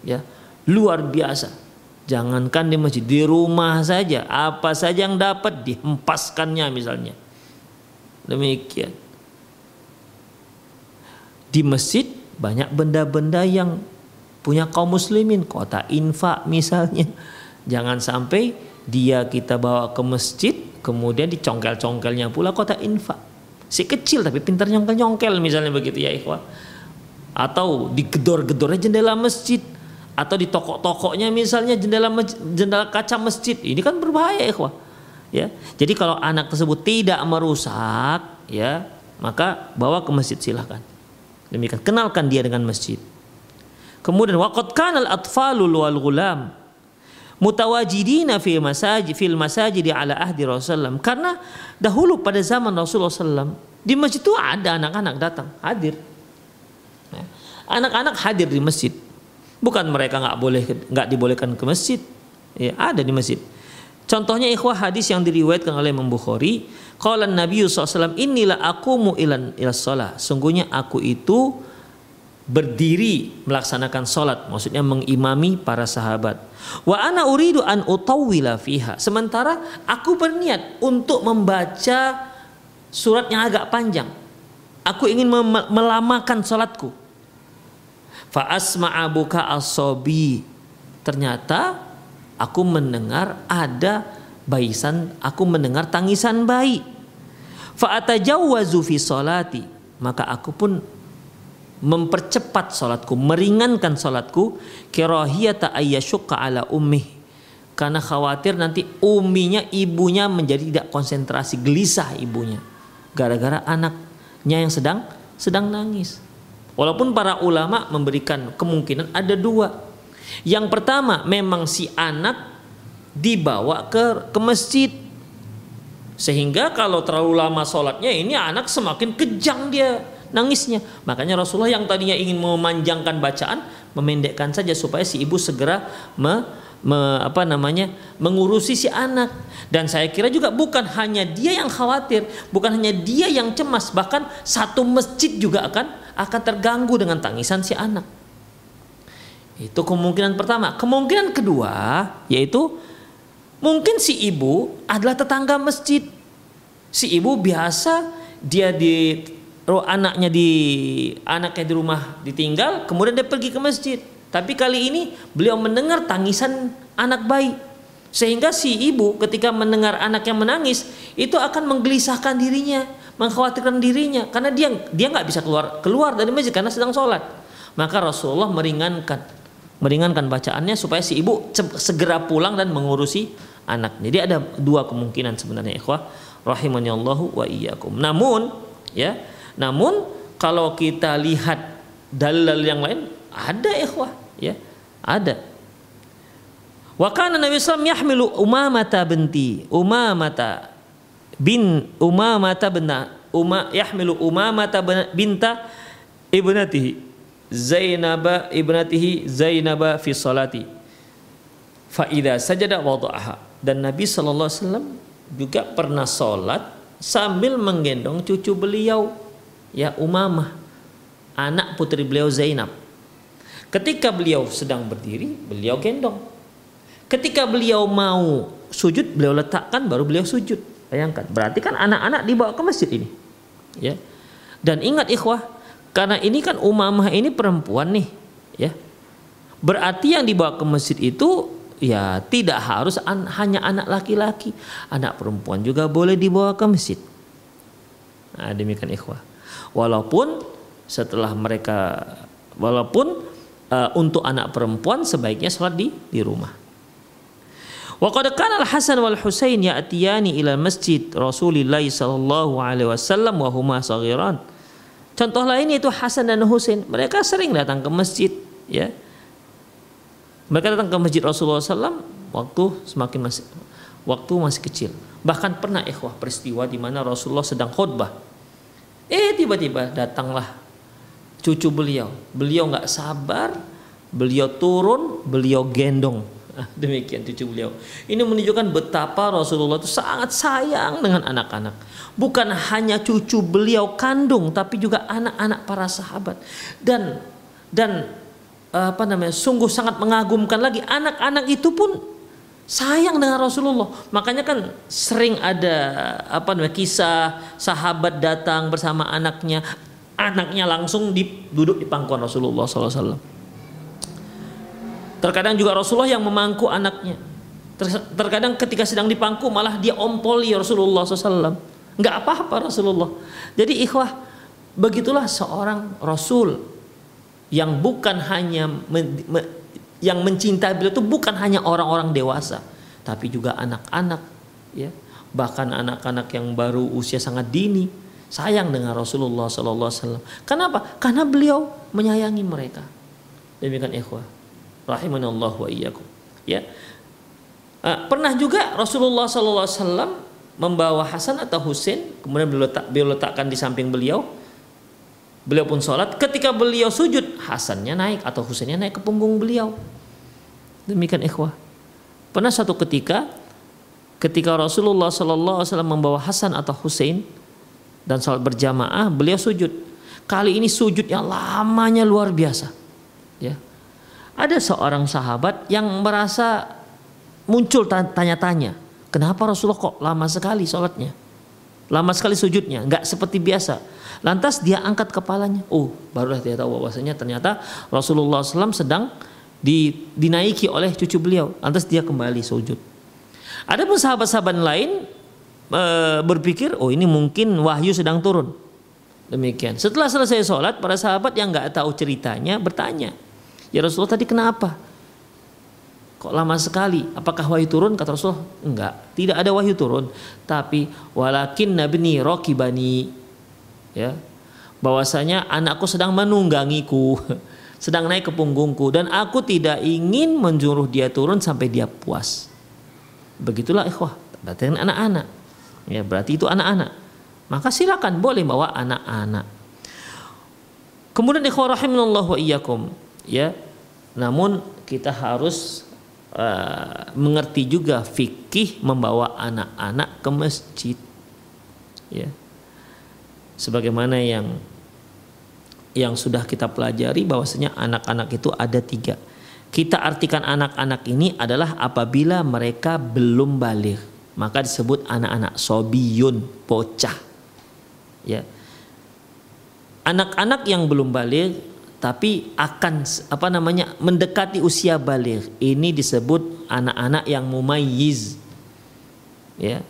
ya luar biasa Jangankan di masjid, di rumah saja, apa saja yang dapat dihempaskannya misalnya. Demikian. Di masjid banyak benda-benda yang punya kaum muslimin, kota infak misalnya. Jangan sampai dia kita bawa ke masjid, kemudian dicongkel-congkelnya pula kota infak. Si kecil tapi pintar nyongkel-nyongkel misalnya begitu ya ikhwah. atau di gedor-gedornya jendela masjid atau di toko-tokonya misalnya jendela jendela kaca masjid. Ini kan berbahaya ikhwah. Ya. Jadi kalau anak tersebut tidak merusak ya maka bawa ke masjid silahkan demikian kenalkan dia dengan masjid. Kemudian waqad kanal atfalul wal gulam mutawajidina fi masajid fil masajid ala ahdi Rasulullah. Karena dahulu pada zaman Rasulullah SAW di masjid itu ada anak-anak datang hadir. Ya. anak-anak hadir di masjid. Bukan mereka nggak boleh nggak dibolehkan ke masjid. Ya ada di masjid. Contohnya ikhwah hadis yang diriwayatkan oleh Imam Bukhari, qala Nabi SAW inilah aku ilan ila sholat. Sungguhnya aku itu berdiri melaksanakan sholat, maksudnya mengimami para sahabat. Wa ana uridu an utawwila fiha. Sementara aku berniat untuk membaca surat yang agak panjang. Aku ingin melamakan sholatku. Fa asma'a buka asobi. Ternyata aku mendengar ada baisan, aku mendengar tangisan bayi. Fa'atajawwazu fi salati, maka aku pun mempercepat salatku, meringankan salatku kirahiyata ayyashqa ala ummi karena khawatir nanti uminya ibunya menjadi tidak konsentrasi gelisah ibunya. Gara-gara anaknya yang sedang sedang nangis. Walaupun para ulama memberikan kemungkinan ada dua. Yang pertama memang si anak dibawa ke ke masjid. Sehingga kalau terlalu lama sholatnya ini anak semakin kejang dia nangisnya makanya Rasulullah yang tadinya ingin memanjangkan bacaan memendekkan saja supaya si ibu segera me, me, apa namanya mengurusi si anak dan saya kira juga bukan hanya dia yang khawatir bukan hanya dia yang cemas bahkan satu masjid juga akan akan terganggu dengan tangisan si anak itu kemungkinan pertama. Kemungkinan kedua yaitu mungkin si ibu adalah tetangga masjid. Si ibu biasa dia di roh anaknya di anaknya di rumah ditinggal, kemudian dia pergi ke masjid. Tapi kali ini beliau mendengar tangisan anak bayi. Sehingga si ibu ketika mendengar anak yang menangis itu akan menggelisahkan dirinya, mengkhawatirkan dirinya karena dia dia nggak bisa keluar keluar dari masjid karena sedang sholat. Maka Rasulullah meringankan meringankan bacaannya supaya si ibu segera pulang dan mengurusi anak. Jadi ada dua kemungkinan sebenarnya ikhwah rahimani Allahu wa iyyakum. Namun ya, namun kalau kita lihat dalil yang lain ada ikhwah ya, ada. Wa kana Nabi sallallahu yahmilu Umamata binti Umamata bin Umamata bina Uma yahmilu Umamata binta ibnatihi Zainab ibnatihi Zainab fi salati. Fa idza sajada wada'aha. Dan Nabi sallallahu alaihi wasallam juga pernah salat sambil menggendong cucu beliau ya Umamah anak putri beliau Zainab. Ketika beliau sedang berdiri, beliau gendong. Ketika beliau mau sujud, beliau letakkan baru beliau sujud. Bayangkan, berarti kan anak-anak dibawa ke masjid ini. Ya. Dan ingat ikhwah, karena ini kan Umamah ini perempuan nih, ya. Berarti yang dibawa ke masjid itu ya tidak harus an hanya anak laki-laki, anak perempuan juga boleh dibawa ke masjid. Nah, demikian ikhwah. Walaupun setelah mereka walaupun uh, untuk anak perempuan sebaiknya sholat di di rumah. Wa qad kana al-Hasan wal Husain ya'tiyani ila masjid Rasulillah sallallahu alaihi wasallam wa huma. Contoh lain itu Hasan dan Husain. Mereka sering datang ke masjid, ya. Mereka datang ke masjid Rasulullah SAW waktu semakin masih waktu masih kecil. Bahkan pernah ikhwah peristiwa di mana Rasulullah sedang khutbah. Eh tiba-tiba datanglah cucu beliau. Beliau nggak sabar, beliau turun, beliau gendong. Ah, demikian cucu beliau. Ini menunjukkan betapa Rasulullah itu sangat sayang dengan anak-anak bukan hanya cucu beliau kandung tapi juga anak-anak para sahabat dan dan apa namanya sungguh sangat mengagumkan lagi anak-anak itu pun sayang dengan Rasulullah makanya kan sering ada apa namanya kisah sahabat datang bersama anaknya anaknya langsung duduk di pangkuan Rasulullah SAW terkadang juga Rasulullah yang memangku anaknya terkadang ketika sedang dipangku malah dia ompoli Rasulullah SAW nggak apa-apa Rasulullah. Jadi ikhwah, begitulah seorang Rasul. yang bukan hanya yang mencintai beliau itu bukan hanya orang-orang dewasa, tapi juga anak-anak, ya, bahkan anak-anak yang baru usia sangat dini sayang dengan Rasulullah Sallallahu Alaihi Wasallam. Kenapa? Karena beliau menyayangi mereka. Demikian ikhwah. Rahimanallah wa iyyakum. Ya. Uh, pernah juga Rasulullah Sallallahu Alaihi Wasallam membawa Hasan atau Husain, kemudian beliau letakkan di samping beliau, Beliau pun sholat. Ketika beliau sujud, Hasannya naik atau Husainnya naik ke punggung beliau. Demikian ikhwah. Pernah satu ketika, ketika Rasulullah Wasallam membawa Hasan atau Husain dan sholat berjamaah, beliau sujud. Kali ini sujud yang lamanya luar biasa. Ya, ada seorang sahabat yang merasa muncul tanya-tanya, kenapa Rasulullah kok lama sekali sholatnya, lama sekali sujudnya, nggak seperti biasa Lantas dia angkat kepalanya. Oh, barulah dia tahu bahwasanya ternyata Rasulullah SAW sedang di, dinaiki oleh cucu beliau. Lantas dia kembali sujud. Ada pun sahabat-sahabat lain e, berpikir, oh ini mungkin wahyu sedang turun. Demikian. Setelah selesai sholat, para sahabat yang nggak tahu ceritanya bertanya, ya Rasulullah tadi kenapa? Kok lama sekali? Apakah wahyu turun? Kata Rasulullah, enggak. Tidak ada wahyu turun. Tapi walakin nabni rokibani ya bahwasanya anakku sedang menunggangiku *laughs* sedang naik ke punggungku dan aku tidak ingin menjuruh dia turun sampai dia puas begitulah ikhwah berarti kan anak-anak ya berarti itu anak-anak maka silakan boleh bawa anak-anak kemudian ikhwah rahimanallah wa iyyakum ya namun kita harus uh, mengerti juga fikih membawa anak-anak ke masjid ya sebagaimana yang yang sudah kita pelajari bahwasanya anak-anak itu ada tiga. Kita artikan anak-anak ini adalah apabila mereka belum balik, maka disebut anak-anak sobiyun, bocah. Ya. Anak-anak yang belum balik tapi akan apa namanya mendekati usia balik ini disebut anak-anak yang mumayyiz. Ya.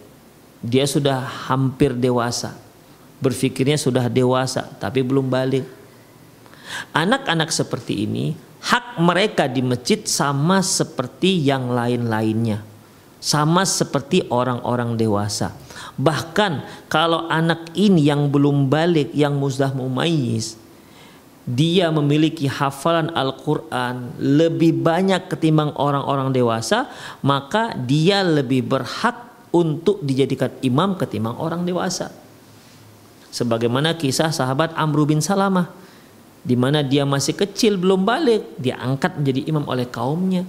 Dia sudah hampir dewasa berpikirnya sudah dewasa tapi belum balik. Anak-anak seperti ini hak mereka di masjid sama seperti yang lain-lainnya. Sama seperti orang-orang dewasa. Bahkan kalau anak ini yang belum balik yang muzdah mumayyiz dia memiliki hafalan Al-Quran lebih banyak ketimbang orang-orang dewasa, maka dia lebih berhak untuk dijadikan imam ketimbang orang dewasa. Sebagaimana kisah sahabat Amr bin Salamah di mana dia masih kecil belum balik dia angkat menjadi imam oleh kaumnya.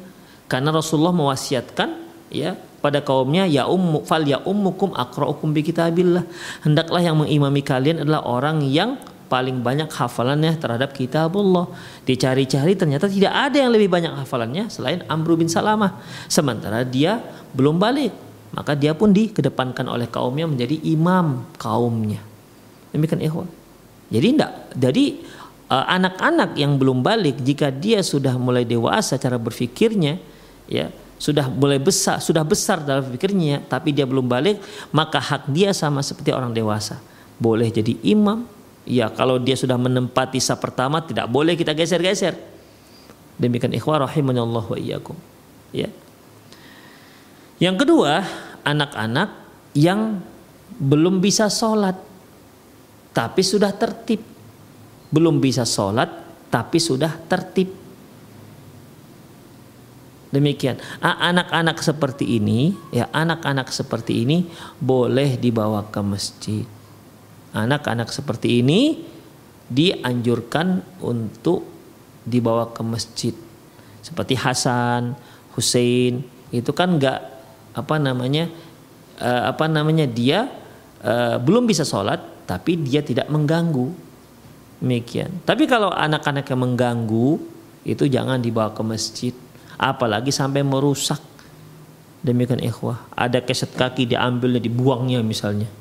Karena Rasulullah mewasiatkan ya pada kaumnya ya ummu fal ya ummukum aqra'ukum bi kitabillah. Hendaklah yang mengimami kalian adalah orang yang paling banyak hafalannya terhadap kitabullah. Dicari-cari ternyata tidak ada yang lebih banyak hafalannya selain Amr bin Salamah. Sementara dia belum balik, maka dia pun dikedepankan oleh kaumnya menjadi imam kaumnya. Demikian ikhwan. Jadi tidak. Jadi eh, anak-anak yang belum balik jika dia sudah mulai dewasa cara berpikirnya ya sudah mulai besar sudah besar dalam pikirnya tapi dia belum balik maka hak dia sama seperti orang dewasa boleh jadi imam ya kalau dia sudah menempati sah pertama tidak boleh kita geser-geser demikian ikhwah rahimanallah wa iyyakum ya yang kedua anak-anak yang belum bisa sholat tapi sudah tertib. Belum bisa sholat, tapi sudah tertib. Demikian. Anak-anak seperti ini, ya anak-anak seperti ini boleh dibawa ke masjid. Anak-anak seperti ini dianjurkan untuk dibawa ke masjid. Seperti Hasan, Hussein, itu kan nggak apa namanya, uh, apa namanya dia uh, belum bisa sholat, tapi dia tidak mengganggu. Demikian. Tapi kalau anak-anak yang mengganggu itu jangan dibawa ke masjid, apalagi sampai merusak. Demikian ikhwah. Ada keset kaki diambilnya dibuangnya misalnya.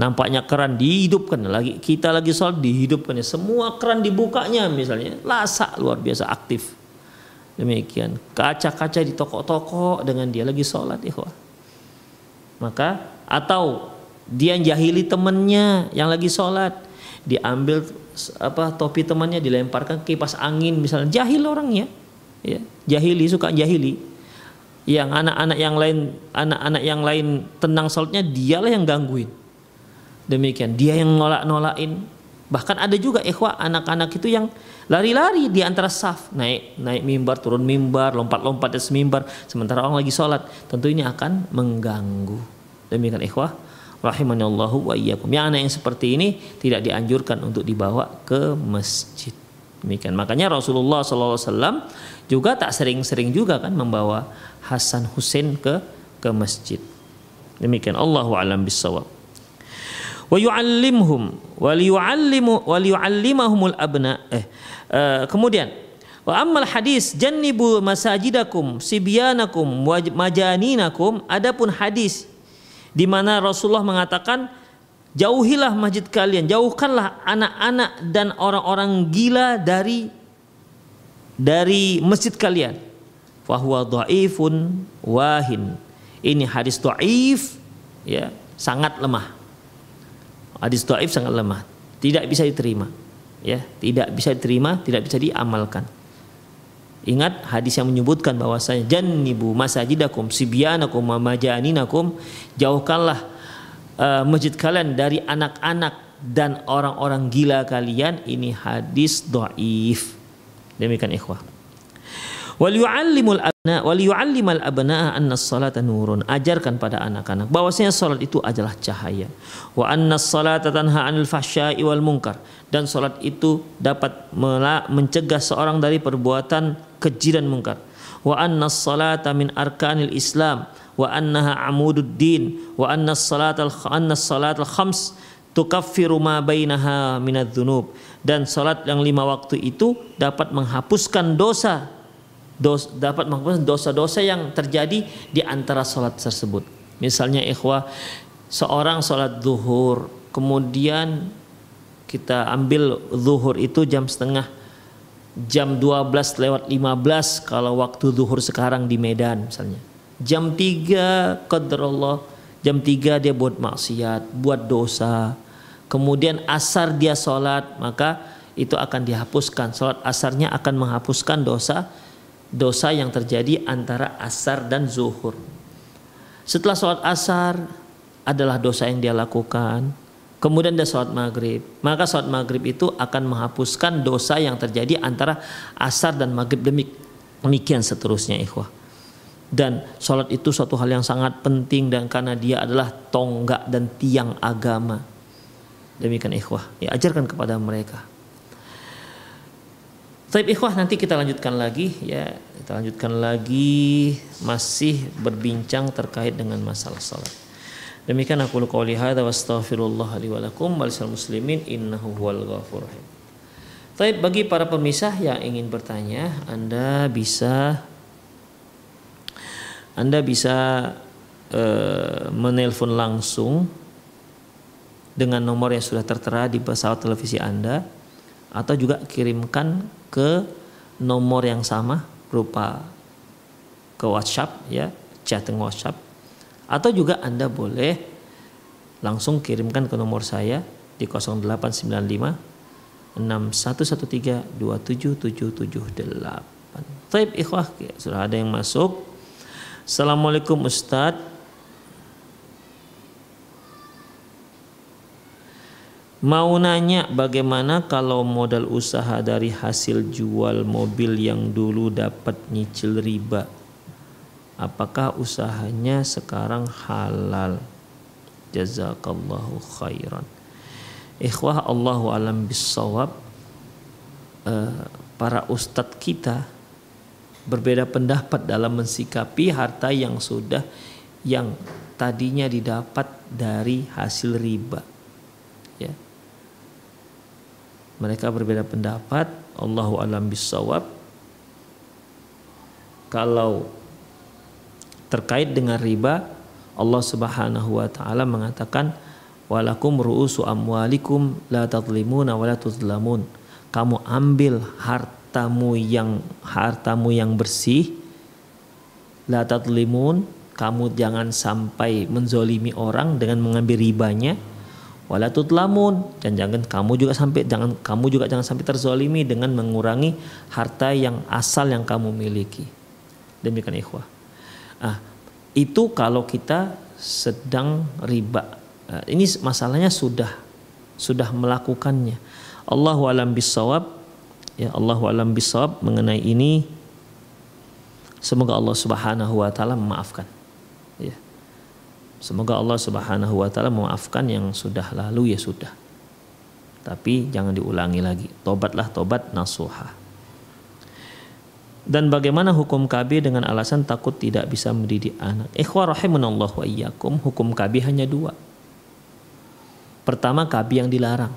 Nampaknya keran dihidupkan lagi. Kita lagi sholat dihidupkan. Semua keran dibukanya misalnya. Lasak luar biasa aktif. Demikian. Kaca-kaca di toko-toko dengan dia lagi sholat ikhwah. Maka atau dia jahili temennya yang lagi sholat diambil apa topi temannya dilemparkan kipas angin misalnya. Jahil orangnya ya jahili suka jahili. Yang anak-anak yang lain anak-anak yang lain tenang sholatnya dialah yang gangguin demikian dia yang nolak-nolakin bahkan ada juga ikhwah anak-anak itu yang lari-lari di antara saf naik naik mimbar turun mimbar lompat-lompat di mimbar sementara orang lagi sholat tentu ini akan mengganggu demikian ikhwah rahimani Allahu wa iyyakum. Yang anak yang seperti ini tidak dianjurkan untuk dibawa ke masjid. Demikian. Makanya Rasulullah SAW juga tak sering-sering juga kan membawa Hasan Husain ke ke masjid. Demikian Allahu alam bisawab. Wa yu'allimhum wa liyu'allimu eh uh, kemudian wa ammal hadis jannibu masajidakum sibyanakum wa majaninakum adapun hadis di mana Rasulullah mengatakan jauhilah masjid kalian, jauhkanlah anak-anak dan orang-orang gila dari dari masjid kalian. Fahuwa dhaifun wahin. Ini hadis dhaif ya, sangat lemah. Hadis dhaif sangat lemah, tidak bisa diterima. Ya, tidak bisa diterima, tidak bisa diamalkan. Ingat hadis yang menyebutkan bahwasanya jannibu masajidakum sibyanakum wa majaninakum jauhkanlah uh, masjid kalian dari anak-anak dan orang-orang gila kalian ini hadis dhaif. Demikian ikhwah. Wal yu'allimul abna wal yu'allimal abna anna salata nurun. Ajarkan pada anak-anak bahwasanya salat itu adalah cahaya. Wa anna salata tanha 'anil fahsya'i wal munkar. Dan salat itu dapat mencegah seorang dari perbuatan keji dan mungkar wa anna salata min arkanil islam wa annaha amududdin wa anna salatal anna salatal khams tukaffiru ma bainaha minadz-dzunub dan salat yang lima waktu itu dapat menghapuskan dosa dos, dapat menghapuskan dosa-dosa yang terjadi di antara salat tersebut misalnya ikhwah seorang salat zuhur kemudian kita ambil zuhur itu jam setengah jam 12 lewat 15 kalau waktu zuhur sekarang di Medan misalnya. Jam 3 qadarullah, jam 3 dia buat maksiat, buat dosa. Kemudian asar dia sholat, maka itu akan dihapuskan. Sholat asarnya akan menghapuskan dosa dosa yang terjadi antara asar dan zuhur. Setelah sholat asar adalah dosa yang dia lakukan, kemudian dia sholat maghrib. Maka sholat maghrib itu akan menghapuskan dosa yang terjadi antara asar dan maghrib. Demikian seterusnya ikhwah. Dan sholat itu suatu hal yang sangat penting dan karena dia adalah tonggak dan tiang agama. Demikian ikhwah. Ya ajarkan kepada mereka Taib ikhwah nanti kita lanjutkan lagi ya. Kita lanjutkan lagi masih berbincang terkait dengan masalah sholat Demikian aku qouli hadza wa astaghfirullah li wa lakum muslimin innahu huwal ghafur rahim. Baik bagi para pemisah yang ingin bertanya, Anda bisa Anda bisa uh, menelpon langsung dengan nomor yang sudah tertera di pesawat televisi Anda atau juga kirimkan ke nomor yang sama berupa ke WhatsApp ya, chatting WhatsApp atau juga Anda boleh langsung kirimkan ke nomor saya di 0895 6113 27778. Taib ikhwah, sudah ada yang masuk. Assalamualaikum Ustadz. Mau nanya bagaimana kalau modal usaha dari hasil jual mobil yang dulu dapat nyicil riba? Apakah usahanya sekarang halal? Jazakallahu khairan. Ikhwah Allahu alam bisawab uh, para ustadz kita berbeda pendapat dalam mensikapi harta yang sudah yang tadinya didapat dari hasil riba ya mereka berbeda pendapat. Allahu alam bisawab kalau terkait dengan riba Allah Subhanahu wa taala mengatakan walakum ru'usu amwalikum la tadlimuna wa la tuzlamun kamu ambil hartamu yang hartamu yang bersih la tadlimun kamu jangan sampai menzolimi orang dengan mengambil ribanya wala tutlamun. Dan jangan kamu juga sampai jangan kamu juga jangan sampai terzolimi dengan mengurangi harta yang asal yang kamu miliki. Demikian ikhwah. Ah itu kalau kita sedang riba. Ah, ini masalahnya sudah sudah melakukannya. Allahu alam bisawab ya Allahu alam bisawab mengenai ini. Semoga Allah Subhanahu wa taala memaafkan Semoga Allah Subhanahu wa taala memaafkan yang sudah lalu ya sudah. Tapi jangan diulangi lagi. Tobatlah tobat nasuha. Dan bagaimana hukum KB dengan alasan takut tidak bisa mendidik anak? Ikhwah rahimanallah wa iyyakum, hukum KB hanya dua. Pertama KB yang dilarang.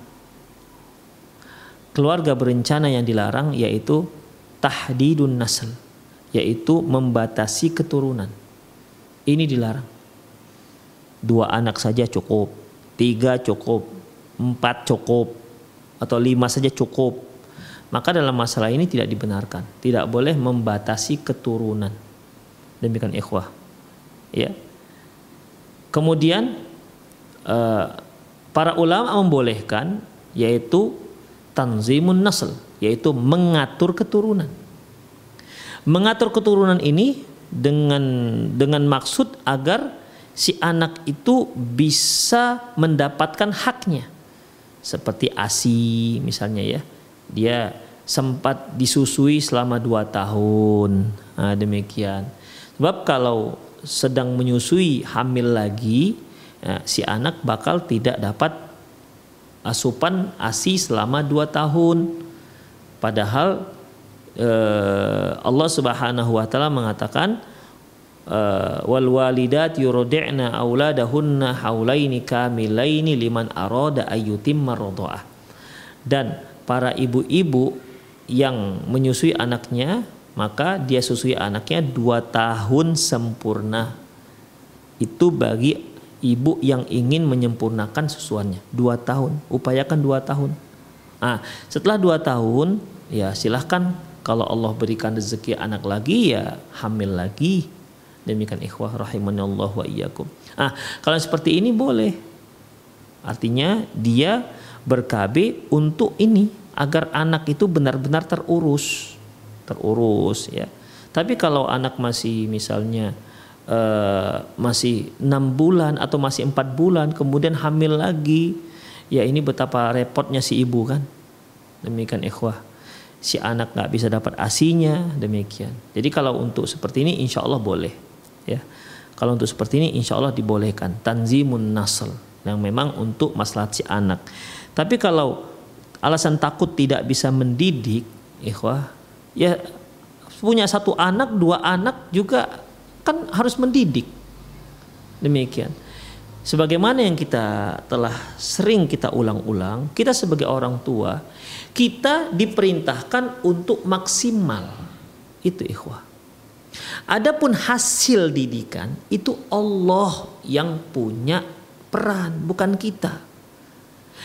Keluarga berencana yang dilarang yaitu tahdidun nasl, yaitu membatasi keturunan. Ini dilarang dua anak saja cukup, tiga cukup, empat cukup, atau lima saja cukup. Maka dalam masalah ini tidak dibenarkan, tidak boleh membatasi keturunan. Demikian ikhwah. Ya. Kemudian uh, para ulama membolehkan yaitu tanzimun nasl, yaitu mengatur keturunan. Mengatur keturunan ini dengan dengan maksud agar si anak itu bisa mendapatkan haknya. Seperti ASI misalnya ya. Dia sempat disusui selama dua tahun. Nah, demikian. Sebab kalau sedang menyusui hamil lagi, ya, si anak bakal tidak dapat asupan ASI selama dua tahun. Padahal eh, Allah Subhanahu wa taala mengatakan Eh, wal walidat yurdi'na auladahunna haulaini kamilaini liman arada ayyutimma radha'ah. Dan para ibu-ibu yang menyusui anaknya maka dia susui anaknya dua tahun sempurna. Itu bagi ibu yang ingin menyempurnakan susuannya dua tahun upayakan dua tahun ah setelah dua tahun ya silahkan kalau Allah berikan rezeki anak lagi ya hamil lagi Demikian ikhwah rahimanallah wa iyyakum. Ah, kalau seperti ini boleh. Artinya dia berKB untuk ini agar anak itu benar-benar terurus. Terurus ya. Tapi kalau anak masih misalnya uh, masih enam bulan atau masih empat bulan kemudian hamil lagi, ya ini betapa repotnya si ibu kan. Demikian ikhwah si anak nggak bisa dapat asinya demikian. Jadi kalau untuk seperti ini insya Allah boleh ya. Kalau untuk seperti ini insya Allah dibolehkan. Tanzimun nasl yang memang untuk masalah si anak. Tapi kalau alasan takut tidak bisa mendidik ikhwah ya punya satu anak dua anak juga kan harus mendidik. Demikian. Sebagaimana yang kita telah sering kita ulang-ulang kita sebagai orang tua kita diperintahkan untuk maksimal. Itu ikhwah Adapun hasil didikan itu Allah yang punya peran, bukan kita.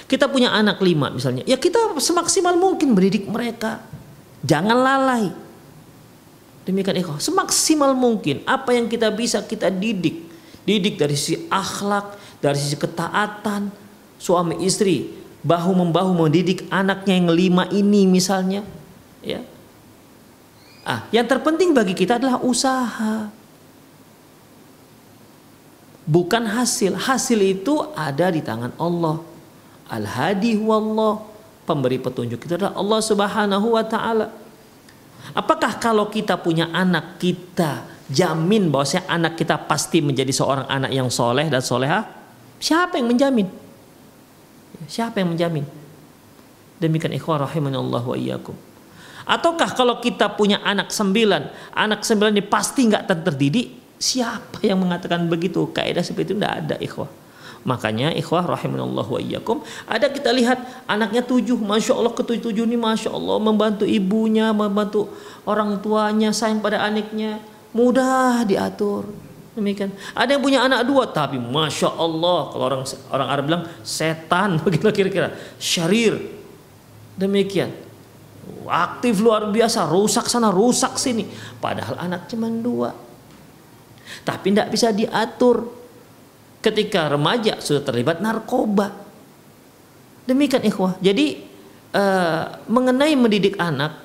Kita punya anak lima misalnya, ya kita semaksimal mungkin mendidik mereka. Jangan lalai. Demikian ikhwah, semaksimal mungkin apa yang kita bisa kita didik. Didik dari sisi akhlak, dari sisi ketaatan, suami istri bahu membahu mendidik anaknya yang lima ini misalnya, ya Ah, yang terpenting bagi kita adalah usaha. Bukan hasil. Hasil itu ada di tangan Allah. Al-hadi wallah. Pemberi petunjuk itu adalah Allah Subhanahu wa taala. Apakah kalau kita punya anak kita jamin bahwa anak kita pasti menjadi seorang anak yang soleh dan soleha? Siapa yang menjamin? Siapa yang menjamin? Demikian ikhwah rahimahullah wa iyyakum. Ataukah kalau kita punya anak sembilan, anak sembilan ini pasti nggak terdidik? Siapa yang mengatakan begitu? Kaidah seperti itu tidak ada ikhwah. Makanya ikhwah rahimahullah wa iyyakum ada kita lihat anaknya tujuh, masya Allah ketujuh tujuh ini masya Allah membantu ibunya, membantu orang tuanya, sayang pada anaknya, mudah diatur. Demikian. Ada yang punya anak dua tapi masya Allah kalau orang orang Arab bilang setan *laughs* begitu kira-kira syarir. Demikian aktif luar biasa, rusak sana, rusak sini. Padahal anak cuma dua. Tapi tidak bisa diatur. Ketika remaja sudah terlibat narkoba. Demikian ikhwah. Jadi uh, mengenai mendidik anak,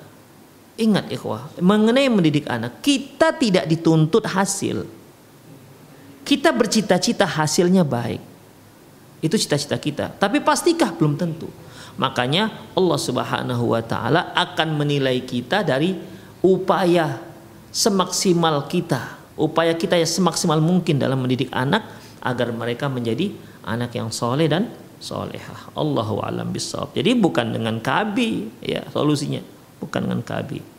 ingat ikhwah, mengenai mendidik anak, kita tidak dituntut hasil. Kita bercita-cita hasilnya baik. Itu cita-cita kita. Tapi pastikah belum tentu. Makanya Allah Subhanahu wa taala akan menilai kita dari upaya semaksimal kita, upaya kita yang semaksimal mungkin dalam mendidik anak agar mereka menjadi anak yang soleh dan solehah. Allahu alam bisawab. Jadi bukan dengan kabi ya solusinya, bukan dengan kabi.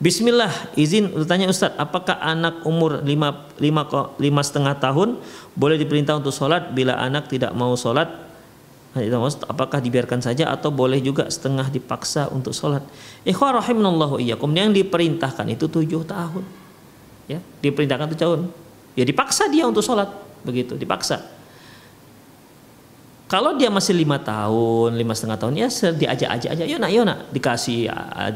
Bismillah, izin bertanya Ustadz, apakah anak umur lima, lima, lima setengah tahun boleh diperintah untuk sholat bila anak tidak mau sholat? Apakah dibiarkan saja atau boleh juga setengah dipaksa untuk sholat? Ikhwah iyyakum yang diperintahkan itu tujuh tahun. Ya, diperintahkan tujuh tahun. Ya dipaksa dia untuk sholat, begitu, dipaksa. Kalau dia masih lima tahun, lima setengah tahun ya diajak-ajak aja, yuk nak, yuk nak, dikasih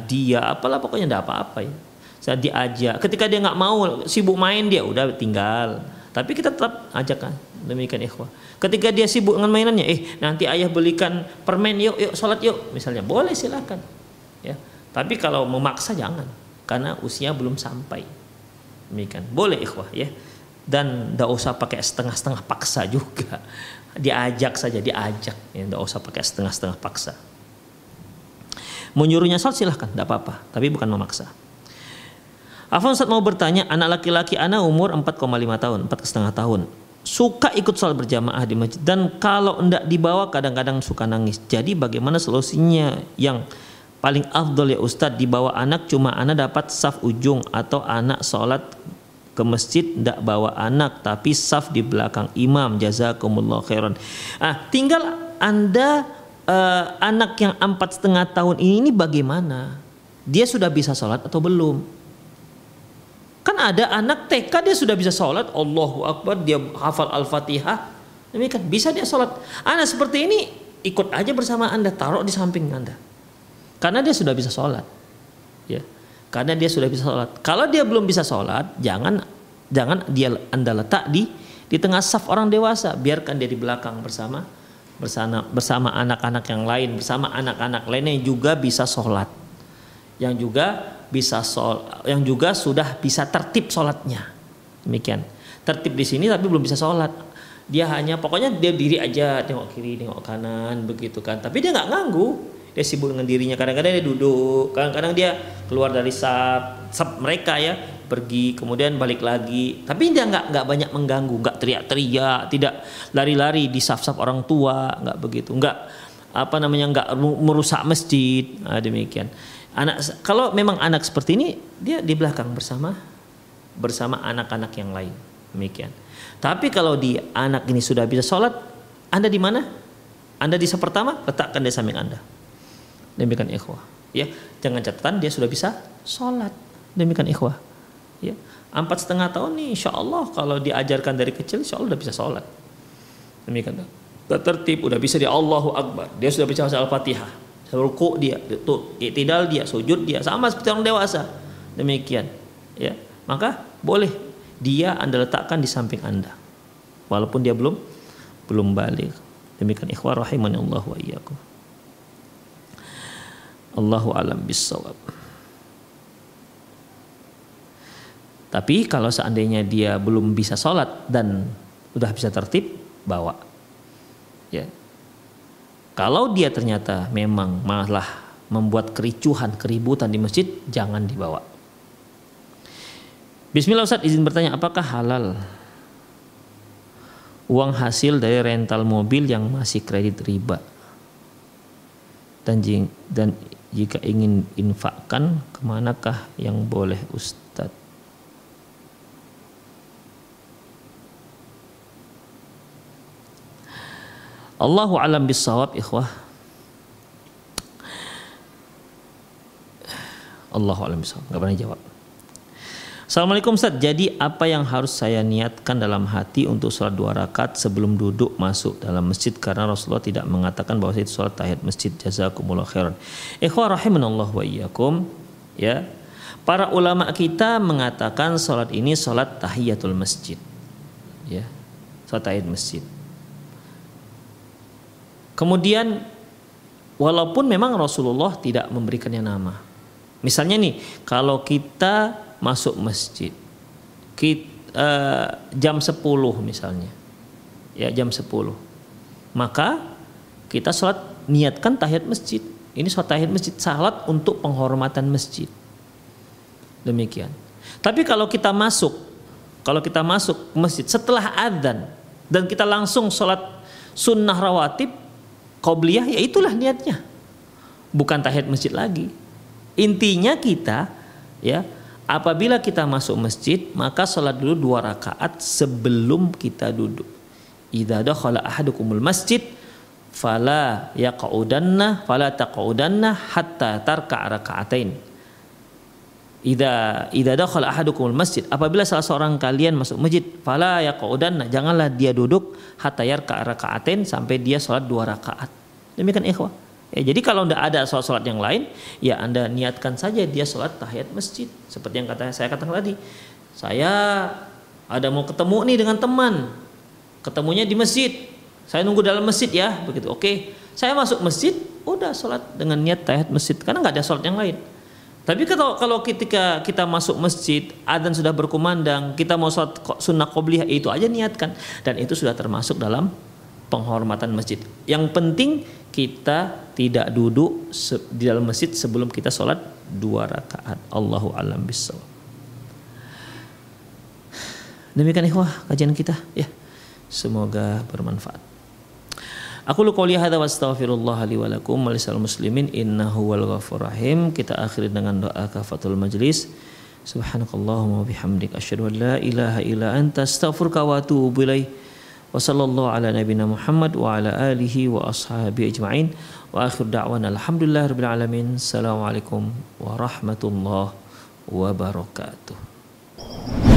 dia, apalah pokoknya tidak apa-apa ya. Saya diajak. Ketika dia nggak mau, sibuk main dia udah tinggal. Tapi kita tetap ajak kan, demikian ikhwah. Ketika dia sibuk dengan mainannya, eh nanti ayah belikan permen, yuk, yuk sholat yuk, misalnya boleh silakan. Ya, tapi kalau memaksa jangan, karena usia belum sampai. Demikian, boleh ikhwah ya. Dan tidak usah pakai setengah-setengah paksa juga. *laughs* Diajak saja diajak. Ya tidak usah pakai setengah-setengah paksa. Menyuruhnya sholat silahkan tidak apa-apa. Tapi bukan memaksa. Afan Ustaz mau bertanya anak laki-laki anak umur 4,5 tahun 4,5 tahun suka ikut sholat berjamaah di masjid. Dan kalau tidak dibawa kadang-kadang suka nangis. Jadi bagaimana solusinya? Yang paling afdol ya Ustadz dibawa anak cuma anak dapat saf ujung atau anak sholat ke masjid tidak bawa anak tapi saf di belakang imam. Jazakumullah khairan. Ah tinggal anda uh, anak yang empat setengah tahun ini, ini bagaimana? Dia sudah bisa sholat atau belum kan ada anak TK dia sudah bisa sholat. Allahu Akbar dia hafal Al-Fatihah. Demikian bisa dia sholat. Anak seperti ini ikut aja bersama anda taruh di samping anda. Karena dia sudah bisa sholat. Ya. Karena dia sudah bisa sholat. Kalau dia belum bisa sholat, jangan jangan dia anda letak di di tengah saf orang dewasa, biarkan dia di belakang bersama bersama bersama anak-anak yang lain, bersama anak-anak lainnya yang juga bisa sholat, yang juga bisa sol, yang juga sudah bisa tertib sholatnya, demikian. Tertib di sini tapi belum bisa sholat. Dia hanya pokoknya dia diri aja, tengok kiri, tengok kanan, begitu kan. Tapi dia nggak nganggu dia sibuk dengan dirinya. Kadang-kadang dia duduk kadang-kadang dia keluar dari sub sub mereka ya pergi kemudian balik lagi. Tapi dia nggak nggak banyak mengganggu nggak teriak-teriak tidak lari-lari di saf-saf orang tua nggak begitu. Nggak apa namanya nggak merusak masjid. Nah, demikian anak kalau memang anak seperti ini dia di belakang bersama bersama anak-anak yang lain. Demikian. Tapi kalau di anak ini sudah bisa sholat anda di mana? Anda di pertama letakkan di samping anda. Demikian ikhwah. Ya jangan catatan dia sudah bisa sholat. Demikian ikhwah. Ya empat setengah tahun nih insya Allah kalau diajarkan dari kecil insya Allah udah bisa sholat. Demikian. Tertib udah bisa dia Allahu Akbar. Dia sudah bisa baca al-fatihah ruku dia tuh tidak dia sujud dia sama seperti orang dewasa demikian ya maka boleh dia anda letakkan di samping anda walaupun dia belum belum balik demikian ikhwah rahimani Allah wa iyyakum Allahu alam bisawab. Tapi kalau seandainya dia belum bisa sholat dan udah bisa tertib, bawa. Ya. Kalau dia ternyata memang malah membuat kericuhan, keributan di masjid, jangan dibawa. Bismillah Ustaz izin bertanya, apakah halal uang hasil dari rental mobil yang masih kredit riba? Dan dan jika ingin infakkan ke manakah yang boleh Ustadz Allahu alam bisawab ikhwah Allahu alam bisawab nggak pernah jawab Assalamualaikum Ustaz. Jadi apa yang harus saya niatkan dalam hati untuk sholat dua rakaat sebelum duduk masuk dalam masjid karena Rasulullah tidak mengatakan bahwa itu sholat tahiyat masjid. Jazakumullah khairan. Ikhwah rahimanallah wa iyyakum. Ya. Para ulama kita mengatakan sholat ini sholat tahiyatul masjid. Ya. Sholat tahiyat masjid. Kemudian walaupun memang Rasulullah tidak memberikannya nama. Misalnya nih, kalau kita masuk masjid, kita, uh, eh, jam 10 misalnya, ya jam 10, maka kita sholat niatkan tahiyat masjid. Ini sholat tahiyat masjid, salat untuk penghormatan masjid. Demikian. Tapi kalau kita masuk, kalau kita masuk masjid setelah adzan dan kita langsung sholat sunnah rawatib, qobliyah ya itulah niatnya. Bukan tahiyat masjid lagi. Intinya kita ya apabila kita masuk masjid maka sholat dulu dua rakaat sebelum kita duduk. Idza dakhala ahadukumul masjid fala yaq'udanna fala taq'udanna hatta tarka raka'atain Ida ida dakhala ahadukumul masjid apabila salah seorang kalian masuk masjid fala yaqudanna janganlah dia duduk hatta yarka rakaatin sampai dia sholat dua rakaat. Demikian ikhwah. Ya, jadi kalau tidak ada sholat-sholat yang lain, ya anda niatkan saja dia sholat tahiyat masjid. Seperti yang kata saya katakan tadi, saya ada mau ketemu nih dengan teman, ketemunya di masjid. Saya nunggu dalam masjid ya, begitu. Oke, saya masuk masjid, udah sholat dengan niat tahiyat masjid, karena nggak ada sholat yang lain. Tapi kalau kalau ketika kita masuk masjid, adzan sudah berkumandang, kita mau sholat sunnah qobliyah itu aja niatkan dan itu sudah termasuk dalam penghormatan masjid. Yang penting kita tidak duduk di dalam masjid sebelum kita sholat dua rakaat. Allahu alam bisawab. Demikian ikhwah kajian kita ya. Semoga bermanfaat. Aku lu qouli hadza wa astaghfirullah li wa lakum muslimin innahu wal ghafur rahim. Kita akhiri dengan doa kafatul majlis. Subhanakallahumma wa bihamdik asyhadu an la ilaha illa anta astaghfiruka wa atubu ilaik. Wa sallallahu ala nabiyyina Muhammad wa ala alihi wa ashabi ajma'in. Wa akhir da'wana alhamdulillah rabbil alamin. Assalamualaikum warahmatullahi wabarakatuh.